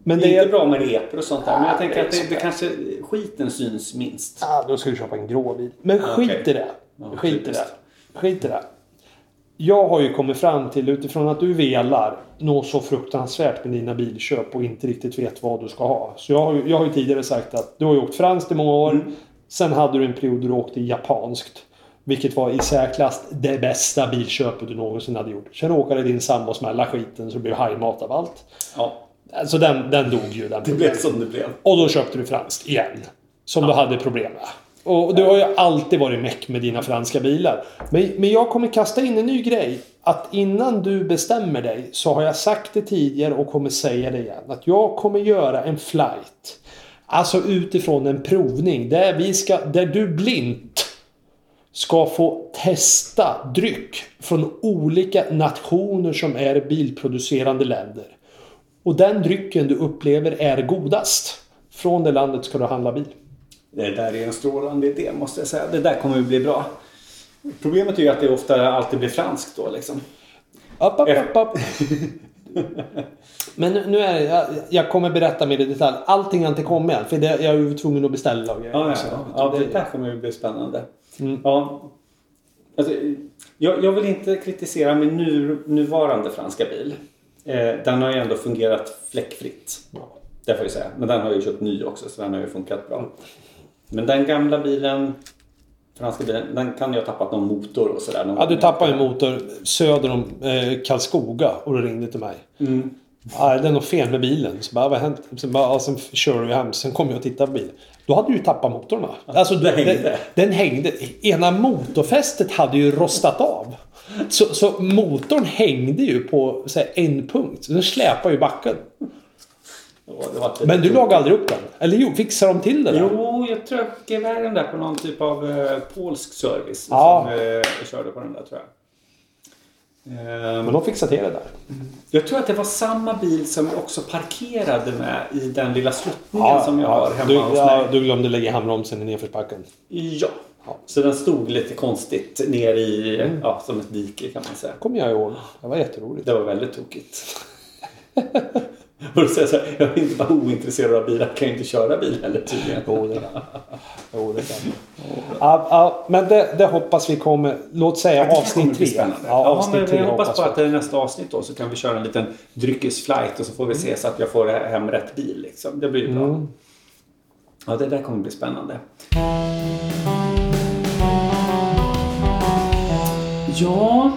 Men
Det är inte bra med repor och sånt där. Men jag
Ja,
tänker
det
att det, det kanske skiten syns minst.
Ah, då ska du köpa en grå bil. Men skit
okej.
i det.
Ja,
skit i det. Skit i det. Jag har ju kommit fram till utifrån att du velar något så fruktansvärt med dina bilköp och inte riktigt vet vad du ska ha. Så jag har ju, jag har ju tidigare sagt att du har ju åkt franskt i många år.
Mm.
Sen hade du en period då du åkte japanskt. Vilket var i särklass det bästa bilköpet du någonsin hade gjort. Sen råkade din sambo smälla skiten så det blev hajmat av allt.
Ja,
Alltså den, den dog ju. Den
det blev som det blev.
och då köpte du franskt igen. Som du hade problem med. Och du har ju alltid varit meck med dina franska bilar. Men, men jag kommer kasta in en ny grej. Att innan du bestämmer dig så har jag sagt det tidigare och kommer säga det igen. Att jag kommer göra en flight Alltså utifrån en provning där, vi ska, där du blint ska få testa dryck från olika nationer som är bilproducerande länder. Och den drycken du upplever är godast. Från det landet ska du handla bil.
Det där är en strålande idé måste jag säga. Det där kommer att bli bra. Problemet är ju att det ofta alltid blir franskt då liksom.
Upp, upp, upp. Men nu är det, jag, jag kommer berätta mer i detalj. Allting har inte kommit än. För det, jag är ju tvungen att beställa och.
Ja, ja, ja. ja det där kommer att bli spännande. Ja. Alltså, jag, jag vill inte kritisera min nu, nuvarande franska bil. Eh, den har ju ändå fungerat fläckfritt. Det får jag säga. Men den har jag ju köpt ny också så den har ju funkat bra. Men den gamla bilen, franska bilen, den kan ju ha tappat någon motor och sådär.
Ja, du tappade en motor söder om eh, Karlskoga och du ringde till mig.
Mm.
Ja, det är något fel med bilen. Så bara, vad har hänt? Sen, bara, ja, sen körde vi hem. Sen kom jag och tittade på bilen. Då hade du ju tappat motorn va? Alltså,
det hängde.
Den, den hängde. Ena motorfästet hade ju rostat av. Så, så motorn hängde ju på här, en punkt. Den släpade ju backen.
Ja, det var lite
Men du lagade aldrig upp den? Eller jo, fixade de till det där?
Jo, jag tror jag gevär den där på någon typ av eh, polsk service.
Ja.
Som eh, körde på den där tror jag. Ehm,
Men de fixade till det där.
Jag tror att det var samma bil som jag också parkerade med i den lilla sluttningen som jag har hemma
du,
hos
ja,
mig.
du glömde lägga handbromsen i nedförsbacken.
Ja. Så den stod lite konstigt ner i,
Mm.
ja, som ett dike kan man säga.
kommer jag ihåg. Det var jätteroligt.
Det var väldigt tokigt. Och då säger så här, jag är inte bara ointresserad av bilar, kan ju inte köra bil heller tydligen.
Jo, det kan Jo, det kan ja, ja, Men det, det hoppas vi kommer. Låt säga avsnitt tre. Ja,
Ja,
avsnitt
men
tre
jag hoppas på
vi.
att det är nästa avsnitt då så kan vi köra en liten dryckesflight och så får vi se så att jag får hem rätt bil. Liksom. Det blir ju bra.
Mm.
Ja, det där kommer bli spännande. Ja,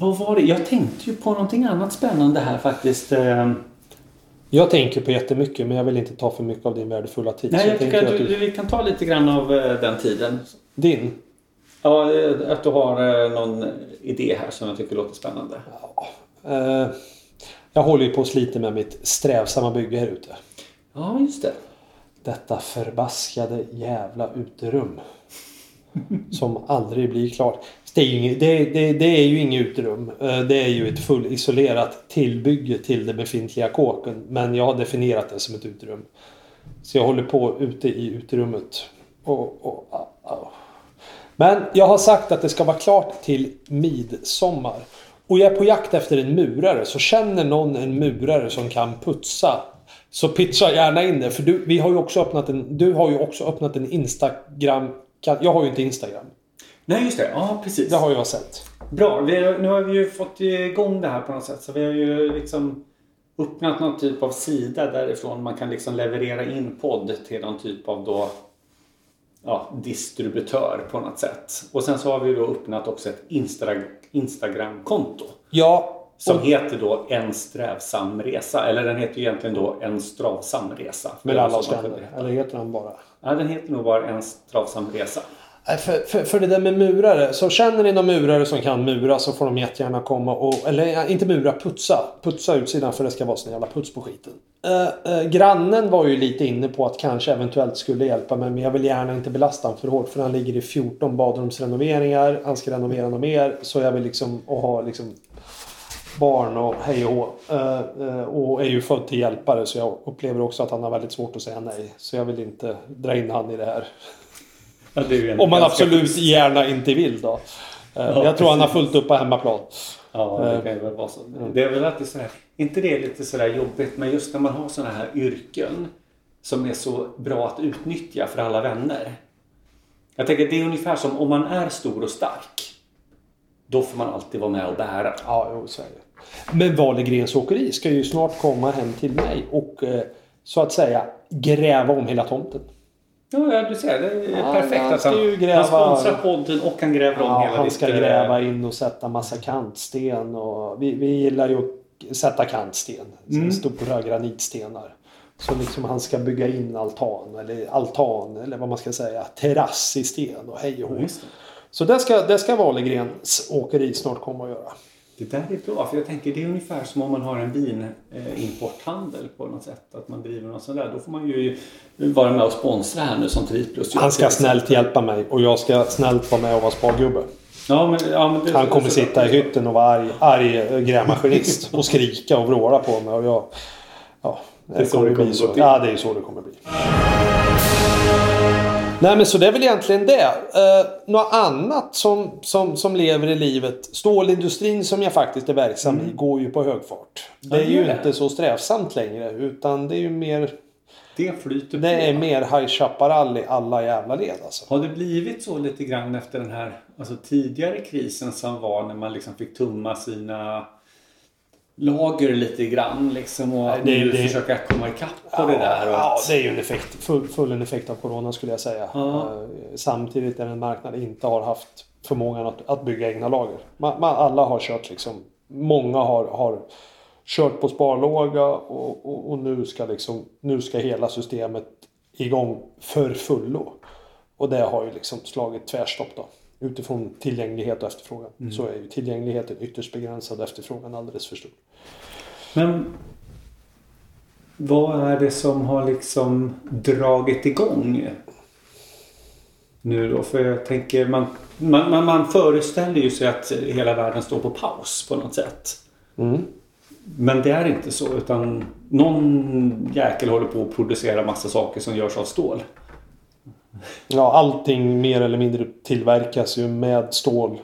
vad var det? Jag tänkte ju på någonting annat spännande här faktiskt. Eh,
Jag tänker på jättemycket men jag vill inte ta för mycket av din värdefulla tid.
Nej,
Så
jag tycker
tänker
att du, vi kan ta lite grann av eh, den tiden.
Din?
Ja, eh, att du har någon idé här som jag tycker låter spännande.
Eh, jag håller ju på att slita med mitt strävsamma bygge här ute.
Ja, just det.
Detta förbaskade jävla uterum. Som aldrig blir klart. Det är ju inget, det, det, det är ju inget uterum. Eh, det är ju ett fullisolerat tillbygge till den befintliga kåken. Men jag har definierat det som ett uterum. Så jag håller på ute i uterummet. Och, och, ah, ah. Men jag har sagt att det ska vara klart till midsommar. Och jag är på jakt efter en murare. Så känner någon en murare som kan putsa. Så pitcha gärna in det. För du, vi har ju också öppnat en, du har ju också öppnat en Instagram. Jag har ju inte Instagram.
Nej, just det. Ja, precis.
Det har jag sett.
Bra. Vi, nu har vi ju fått igång det här på något sätt. Så vi har ju liksom öppnat någon typ av sida därifrån man kan liksom leverera in podd till någon typ av då ja, distributör på något sätt. Och sen så har vi då öppnat också ett Insta- Instagram-konto.
Ja.
Som
och-
heter då En strävsam resa. Eller den heter ju egentligen då En stravsam resa.
Med alla
heta.
Eller heter han bara?
Ja, den heter nog bara En stravsam resa.
Nej, För, för, för det där med murare. Så känner ni någon murare som kan mura så får de jättegärna komma och... Eller inte mura, putsa. Putsa utsidan för det ska vara sån jävla puts på skiten. Eh, eh, grannen var ju lite inne på att kanske eventuellt skulle hjälpa mig. Men jag vill gärna inte belasta honom för hårt. För han ligger i 14 badrumsrenoveringar. Han ska renovera något mer. Så jag vill liksom... Och ha liksom barn och hej och eh, Och är ju född till hjälpare så jag upplever också att han har väldigt svårt att säga nej. Så jag vill inte dra in han i det här.
Ja, det är
Om man absolut
schysst-
gärna inte vill då. Eh,
Ja,
jag tror han har
precis.
fullt upp på hemmaplan.
Ja, det kan ju väl vara så. Det är väl alltid så här, inte det lite sådär jobbigt, men just när man har sådana här yrken som är så bra att utnyttja för alla vänner. Jag tänker det är ungefär som om man är stor och stark. Då får man alltid vara med och bära.
Ja, jo, så är det. Men Walegrens åkeri ska ju snart komma hem till mig och eh, så att säga gräva om hela tomten.
Ja, du ser. Det är
Ja,
perfekt
han
att
ska ju gräva-
han sponsrar podden och han gräver om
Ja,
hela
han
ditt,
ska
eh,
gräva in och sätta massa kantsten. Och vi, vi gillar ju att sätta kantsten.
Mm.
Stora granitstenar. Så liksom han ska bygga in altan eller altan eller vad man ska säga. Terrass i sten och hej och hå.
Det.
Så det ska, det ska Walegrens åkeri snart komma att göra.
Det där är bra, för jag tänker det är ungefär som om man har en vinimporthandel på något sätt. Att man driver något sånt där. Då får man ju vara med och sponsra här nu som Triplos.
Han ska snällt hjälpa mig och jag ska snällt vara med och vara spargubbe.
Ja, men, ja, men det,
Han kommer sitta i hytten och vara arg, arg grävmaskinist och skrika och vråla på mig. Och jag, ja, det,
så
kommer
det
bli så. Ja, det är så det kommer bli. Nej men så det är väl egentligen det. Uh, något annat som, som, som lever i livet. Stålindustrin som jag faktiskt är verksam i går ju på hög fart. Det är ju
det.
inte så strävsamt längre. Utan det är ju mer...
det flyter
Det är
på.
mer High Chaparral i alla jävla led alltså.
Har det blivit så lite grann efter den här alltså, tidigare krisen som var när man liksom fick tumma sina lager lite grann liksom och
det-
nu
det-
försöka komma ikapp på det där. Och
Ja, det är ju en effekt, full, full en effekt av Corona skulle jag säga.
Ja.
Eh, Samtidigt där en marknad inte har haft förmågan att, att bygga egna lager. Man, man, alla har kört liksom. Många har, har kört på sparlåga och, och, och nu, ska liksom, nu ska hela systemet igång för fullo. Och det har ju liksom slagit tvärstopp då. Utifrån tillgänglighet och efterfrågan. Så är ju tillgängligheten ytterst begränsad och efterfrågan alldeles för stor.
Men vad är det som har liksom dragit igång nu då? För jag tänker man, man, man, föreställer ju sig att hela världen står på paus på något sätt.
Mm.
Men det är inte så utan någon jäkel håller på att producera massa saker som görs av stål.
Ja, allting mer eller mindre tillverkas ju med stål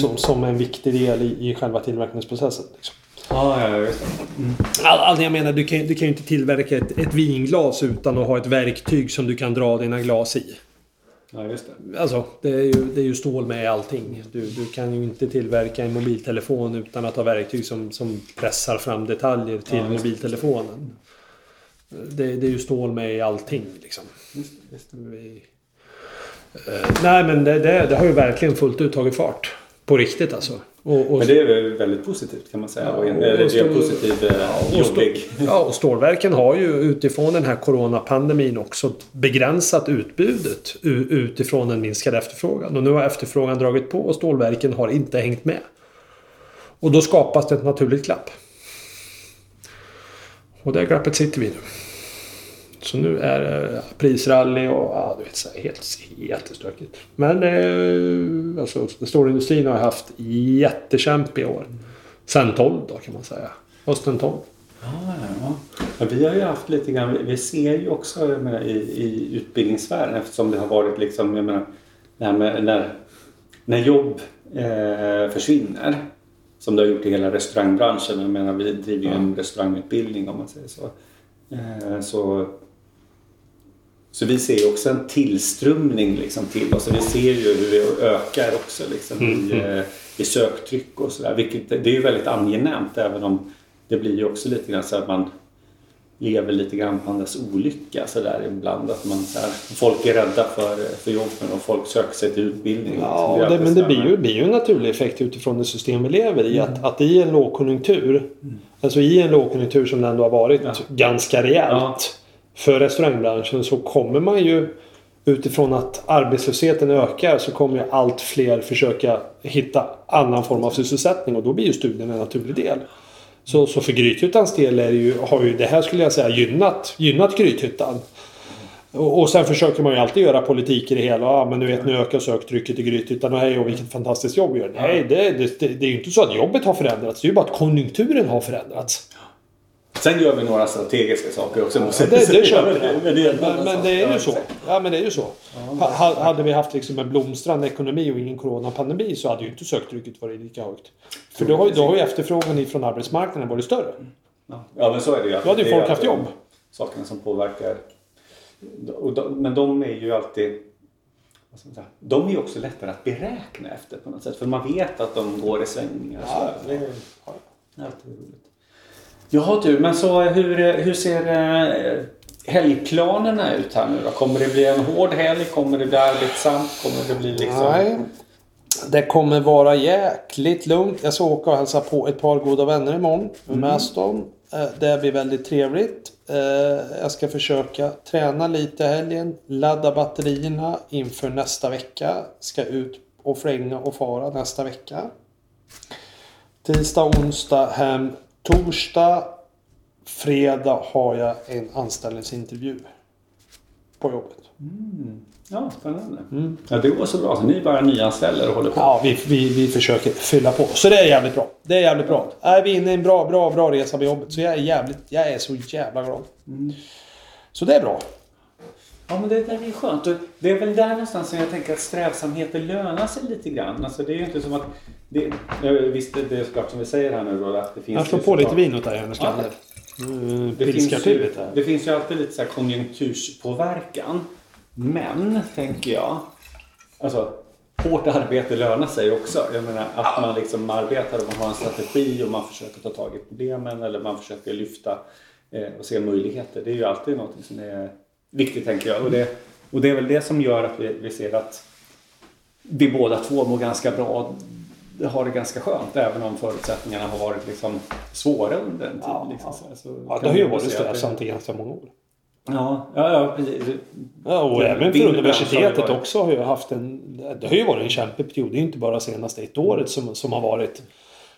som, som en viktig del i, i själva tillverkningsprocessen. Liksom.
Ja, ja, just det.
All, all, jag menar, du kan, du kan ju inte tillverka ett, ett vinglas utan att ha ett verktyg som du kan dra dina glas i.
Ja, just det.
Alltså, det är ju, det är ju stål med allting. Du, du kan ju inte tillverka en mobiltelefon utan att ha verktyg som, som pressar fram detaljer till
Ja,
mobiltelefonen. Det, det är ju stål med i allting liksom.
Just det, just det.
Vi... Eh, nej men det, det, det har ju verkligen fullt ut tagit fart. På riktigt alltså. Och, och,
Men det är väl väldigt positivt kan man säga.
Ja,
och
och
eller det är
stål-
en positiv, eh,
och stå-
jobbig.
Ja, och stålverken har ju utifrån den här coronapandemin också begränsat utbudet utifrån en minskad efterfrågan. Och nu har efterfrågan dragit på och stålverken har inte hängt med. Och då skapas det ett naturligt glapp. Och det glappet sitter vi nu. Så nu är det prisrally och ja, du vet, så här, helt, helt stökigt. Men eh, alltså, stålindustrin har haft jättekämpiga år. Sen 12 då kan man säga. Hösten 12.
Ja, ja. Ja, vi har ju haft lite grann, vi- ser ju också menar, i, i utbildningssfären eftersom det har varit liksom, jag menar, med när, när jobb eh, försvinner. Som det har gjort i hela restaurangbranschen. Jag menar, vi driver ju en restaurangutbildning om man säger så. Eh, så så vi ser ju också en tillströmning liksom till oss. Vi ser ju hur det ökar också liksom, i, eh, i söktryck och sådär. Vilket det är ju väldigt angenämt även om det blir ju också lite grann så att man lever lite grann på andras olycka sådär ibland. Att man, så här, folk är rädda för, för jobben och folk söker sig till utbildning.
Ja,
liksom.
det, men det blir ju, blir ju en naturlig effekt utifrån det system vi lever i. Att, att i en lågkonjunktur, alltså i en lågkonjunktur som det ändå har varit
Ja.
ganska rejält
Ja
för restaurangbranschen så kommer man ju utifrån att arbetslösheten ökar så kommer ju allt fler försöka hitta annan form av sysselsättning och då blir ju studien en naturlig del. Så, så för Grythyttans del är det ju, har ju det här skulle jag säga gynnat, gynnat Grythyttan. Och, och sen försöker man ju alltid göra politik i det hela. Ja, men nu vet nu ökar söktrycket i Grythyttan och hej och vilket fantastiskt jobb vi gör. Nej, det, det, det, det är ju inte så att jobbet har förändrats. Det är ju bara att konjunkturen har förändrats.
Sen gör vi några strategiska saker också. måste
det, det köper jag.
Men det
Men, men det är ju så. Ja, men det är ju så. Ha, ha- hade vi haft liksom en blomstrande ekonomi och ingen coronapandemi så hade ju inte söktrycket varit lika högt. För då har ju, då har ju efterfrågan ifrån arbetsmarknaden varit större.
Ja, men så är det ju.
Då hade ju folk haft jobb.
Sakerna som påverkar. Men de är ju alltid... De är ju också lättare att beräkna efter på något sätt. För man vet att de går i svängningar.
Ja,
det är alltid roligt. Jaha du, men så hur, hur ser eh, helgplanerna ut här nu då? Kommer det bli en hård helg? Kommer det bli arbetsamt? Kommer det bli liksom...
Nej. Det kommer vara jäkligt lugnt. Jag ska åka och hälsa på ett par goda vänner imorgon. Med Aston. Eh, Det blir väldigt trevligt. Eh, Jag ska försöka träna lite helgen. Ladda batterierna inför nästa vecka. Ska ut och flänga och fara nästa vecka. Tisdag, onsdag hem. Torsdag, fredag har jag en anställningsintervju. På jobbet.
Ja, spännande. Ja, det går så bra. Så ni bara nyanställer och håller på.
Ja, vi, vi, vi försöker fylla på. Så det är jävligt bra. Det är jävligt bra. Är vi inne i en bra, bra, bra resa med jobbet. Så jag är jävligt, jag är så jävla glad. Så det är bra.
Ja, men det där är skönt. Och det är väl där någonstans som jag tänker att strävsamheten lönar sig lite grann. Alltså det är ju inte som att... Det, visst, det är såklart som vi säger här nu då att det finns...
Jag slår på lite vin åt dig Anders
Ja.
Mm,
Det finns,
Pilskar till
ju,
lite
det finns ju alltid lite så här konjunkturspåverkan. Men, tänker jag, alltså hårt arbete lönar sig också. Jag menar att man liksom arbetar och man har en strategi och man försöker ta tag i problemen eller man försöker lyfta eh, och se möjligheter. Det är ju alltid något som är viktigt, tänker jag. Och det, och det är väl det som gör att vi, vi ser att vi båda två mår ganska bra har det ganska skönt även om förutsättningarna har varit liksom svåra under en tid.
Ja,
liksom, så. Så
Ja, det har ju varit strävsamt i ganska många år.
Ja, ja, ja precis.
Ja, och
Det-
även för universitetet
har
också har ju haft en... Det har ju varit en kämpeperiod. Det är ju inte bara senaste ett året som, som, har varit,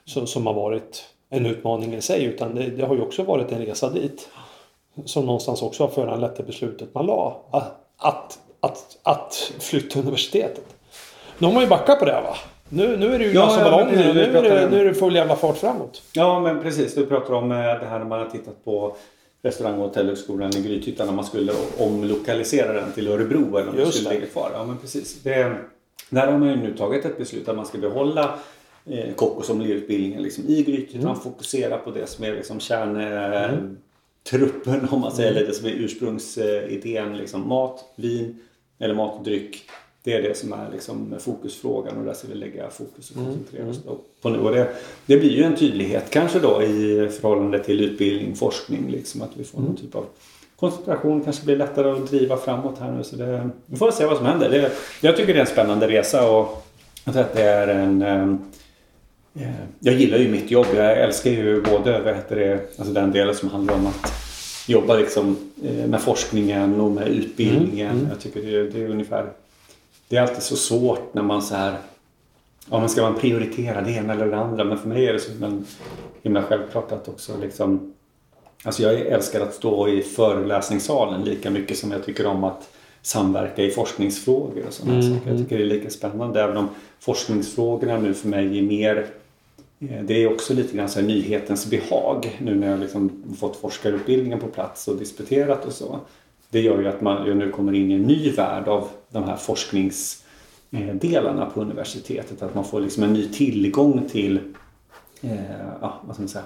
som, som har varit en utmaning i sig. Utan det, det har ju också varit en resa dit. Som någonstans också har föranlett det beslutet man la. Att, att, att, att flytta universitetet. Nu har man ju backat på det va? Nu, nu är det ju
Ja,
ja, och
vi
nu är, det, nu är det full jävla fart framåt.
Ja, men precis. Du pratar om eh, det här när man har tittat på restaurang och hotellhögskolan i Grythyttan när man skulle omlokalisera den till Örebro eller om
Just
skulle ligga kvar. Ja, men precis. Det, där har man ju nu tagit ett beslut att man ska behålla eh, kock och sommelierutbildningen liksom, i Grythyttan.
Mm.
Fokusera på det som är liksom kärntruppen om man säger,
Mm.
eller det som är ursprungsidén. Liksom, mat, vin eller mat och dryck. Det är det som är liksom fokusfrågan och där ska vi lägga fokus och
Mm.
koncentrera oss då på nu. Och det, det blir ju en tydlighet kanske då i förhållande till utbildning, forskning. Liksom, att vi får
Mm.
någon typ av koncentration. kanske blir lättare att driva framåt här nu. Så det, vi får se vad som händer. Det, jag tycker det är en spännande resa och jag tror att det är en... eh, jag gillar ju mitt jobb. Jag älskar ju både vad heter det, alltså den delen som handlar om att jobba liksom, eh, med forskningen och med utbildningen. Jag tycker det, det är ungefär... Det är alltid så svårt när man så här... Ja, men ska man prioritera det ena eller det andra? Men för mig är det så himla, himla självklart att också liksom... Alltså jag älskar att stå i föreläsningssalen lika mycket som jag tycker om att samverka i forskningsfrågor och sådana
Mm,
saker. Jag tycker det är lika spännande även om forskningsfrågorna nu för mig är mer det är också lite grann så nyhetens behag nu när jag liksom fått forskarutbildningen på plats och disputerat och så. Det gör ju att man ju nu kommer in i en ny värld av de här forskningsdelarna på universitetet. Att man får liksom en ny tillgång till eh, ja, vad ska man säga,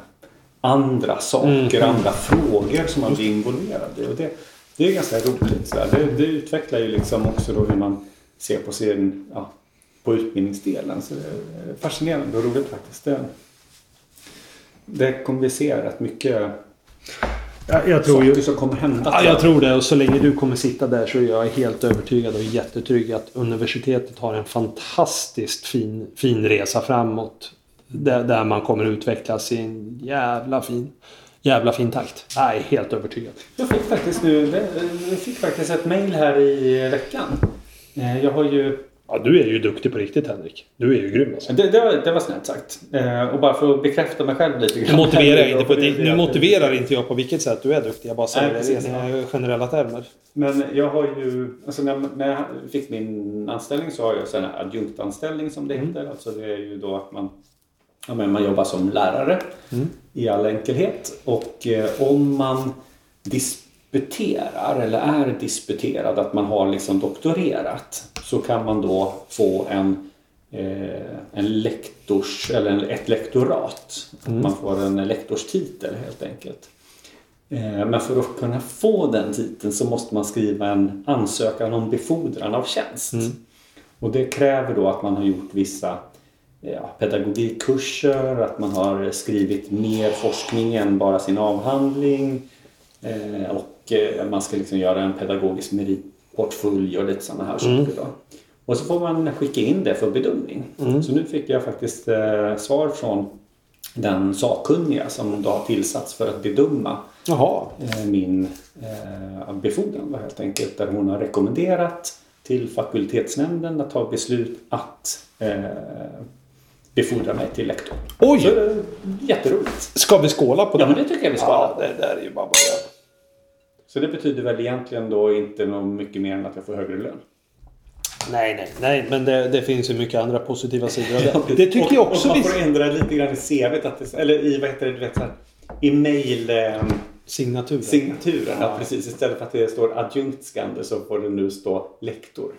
andra saker,
Mm.
andra frågor som man blir involverad i. Och det, det är ganska roligt. Så. Det, det utvecklar ju liksom också då hur man ser på sin, ja, på utbildningsdelen. Så det är fascinerande och roligt faktiskt. Det, det kommer vi se rätt mycket
Jag, jag tror ju...
saker som kommer hända.
Ja, jag tror det. Och så länge du kommer sitta där så är jag helt övertygad och jättetrygg att universitetet har en fantastiskt fin, fin resa framåt. Där, där man kommer utvecklas i en jävla fin, jävla fin takt. Jag är helt övertygad.
Jag fick faktiskt nu, jag fick faktiskt ett mail här i veckan. Eh, Jag har ju
Ja, du är ju duktig på riktigt Henrik. Du är ju grym alltså.
Det, det, var, det var snällt sagt. Eh, och bara för att bekräfta mig själv lite grann.
Nu motiverar, jag inte på,
Det- det-
nu motiverar inte jag på vilket sätt du är duktig. Jag bara säger
Nej,
det i generella termer.
Men jag har ju, alltså när, när jag fick min anställning så har jag en adjunktanställning som det heter. Alltså det är ju då att man, ja, men man jobbar som lärare i all enkelhet. Och eh, om man disputerar eller är disputerad, att man har liksom doktorerat, så kan man då få en eh, en lektors, eller ett lektorat. Man får en lektorstitel helt enkelt. Eh, Men för att kunna få den titeln så måste man skriva en ansökan om befordran av tjänst. Och det kräver då att man har gjort vissa ja, pedagogikkurser, att man har skrivit mer forskning än bara sin avhandling. Eh, och eh, man ska liksom göra en pedagogisk meritportfölj och lite sådana här saker. Då. Och så får man skicka in det för bedömning. Så nu fick jag faktiskt eh, svar från den sakkunniga som då har tillsatts för att bedöma eh, min eh, befordran helt enkelt. Där hon har rekommenderat till fakultetsnämnden att ta beslut att eh, befordra mig till lektor.
Oj!
Så, eh, jätteroligt.
Ska vi skåla på det?
Ja, men det tycker jag vi ska.
Ja, det där är ju bara början.
Så det betyder väl egentligen då inte något mycket mer än att jag får högre lön.
Nej, nej, nej. Men det, det finns ju mycket andra positiva sidor av det. Det tycker
och,
jag också
och man får ändra lite grann i CVt. Att det, eller i, vad heter det, du vet så här, i mail... Eh,
Signaturen.
signaturen. Ja.
Ja.
precis. Istället för att det står adjunkt så får det nu stå lektor.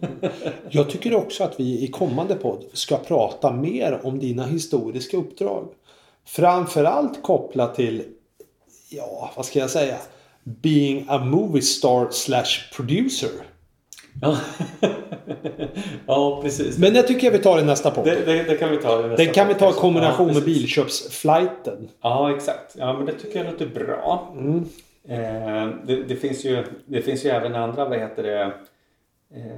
Jag tycker också att vi i kommande podd ska prata mer om dina historiska uppdrag. Framförallt kopplat till, ja, vad ska jag säga? Being a movie star slash producer.
Ja. ja, precis.
Men det tycker jag vi tar i nästa podd.
Det, det, det kan vi ta i nästa
Den kan vi ta i kombination
ja,
med bilköpsflighten.
Ja, exakt. Ja, men det tycker jag låter bra.
Mm.
Eh, det, det, finns ju, det finns ju även andra, vad heter det, eh,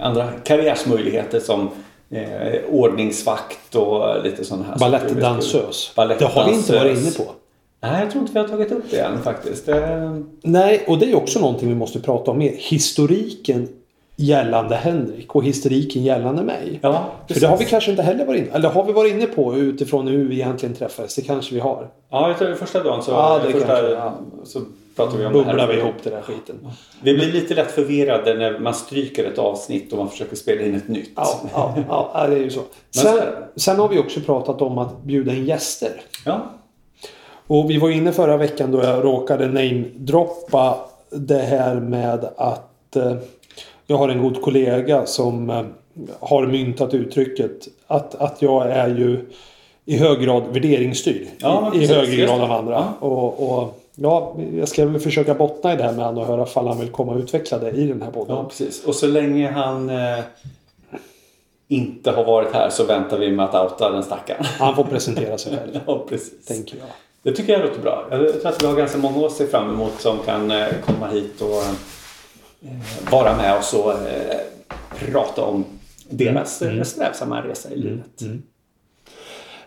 andra karriärsmöjligheter som eh, ordningsvakt och lite sådana här
Balettdansös. Det har vi inte varit inne på.
Nej, jag tror inte vi har tagit upp det än faktiskt. Eh,
Nej, och det är också någonting vi måste prata om mer. Historiken gällande Henrik och historiken gällande mig.
ja,
För det har vi kanske inte heller varit inne Eller har vi varit inne på utifrån hur vi egentligen träffades? Det kanske vi har.
Ja, jag tror det första dagen så,
Ja, det
första,
kanske, ja.
så pratar vi om det
Bubblar vi
här.
ihop den där skiten.
Vi blir lite lätt förvirrade när man stryker ett avsnitt och man försöker spela in ett nytt.
Ja, ja, ja, det är ju så. Sen,
det.
sen har vi också pratat om att bjuda in gäster.
Ja.
Och vi var inne förra veckan då jag råkade namedroppa det här med att eh, jag har en god kollega som eh, har myntat uttrycket att, att jag är ju i hög grad värderingsstyrd.
Ja,
I, högre grad av andra.
Ja.
Och, och ja, jag ska väl försöka bottna i det här med honom och höra ifall han vill komma och utveckla det i den här podden.
Ja, precis. Och så länge han eh, inte har varit här så väntar vi med att outa den stackaren.
Han får presentera sig själv,
ja, precis.
tänker jag.
Det tycker jag låter bra. Jag tror att vi har ganska många att se fram emot som kan eh, komma hit och eh, vara med oss och eh, prata om deras mm. strävsamma resa i livet.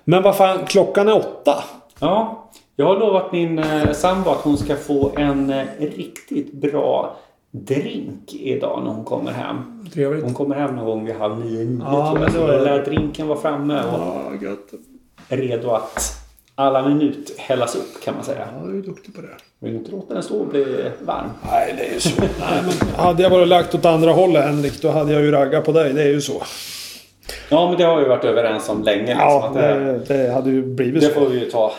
Men vad fan, klockan är åtta.
Ja, jag har lovat min sambo att hon ska få en riktigt bra drink idag när hon kommer hem.
Trevligt.
Hon kommer hem någon gång vid halv nio, nio
Ja,
tror
men
jag. Så
det-
drinken vara framme och
Ja, gött.
redo att alla minut hällas upp kan man säga.
Ja, du är duktig på det.
Vill inte låta den stå och bli varm.
Nej, det är ju så. Nej, men hade jag varit lagt åt andra hållet Henrik, då hade jag ju raggat på dig. Det är ju så.
Ja, men det har vi varit överens om länge. Liksom,
Ja,
det,
det, det hade ju blivit
det
så.
får vi ju ta,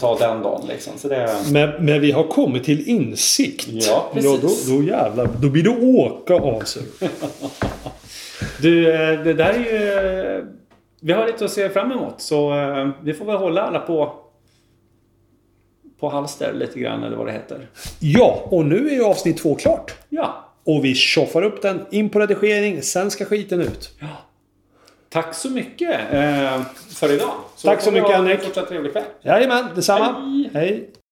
ta den dagen liksom. Så det,
Men, men vi har kommit till insikt.
Ja, precis.
då, då jävlar. Då blir det åka av sig.
Du, eh, det där är ju... Vi har lite att se fram emot. Så eh, vi får väl hålla alla på på halster lite grann eller vad det heter.
Ja, och nu är ju avsnitt två klart.
Ja.
Och vi tjoffar upp den, in på redigering, sen ska skiten ut.
Tack så mycket eh, för idag.
Tack så
får vi
mycket,
ha en
Henrik.
fortsatt trevlig kväll.
Jajamän, detsamma.
Hej.
Hej.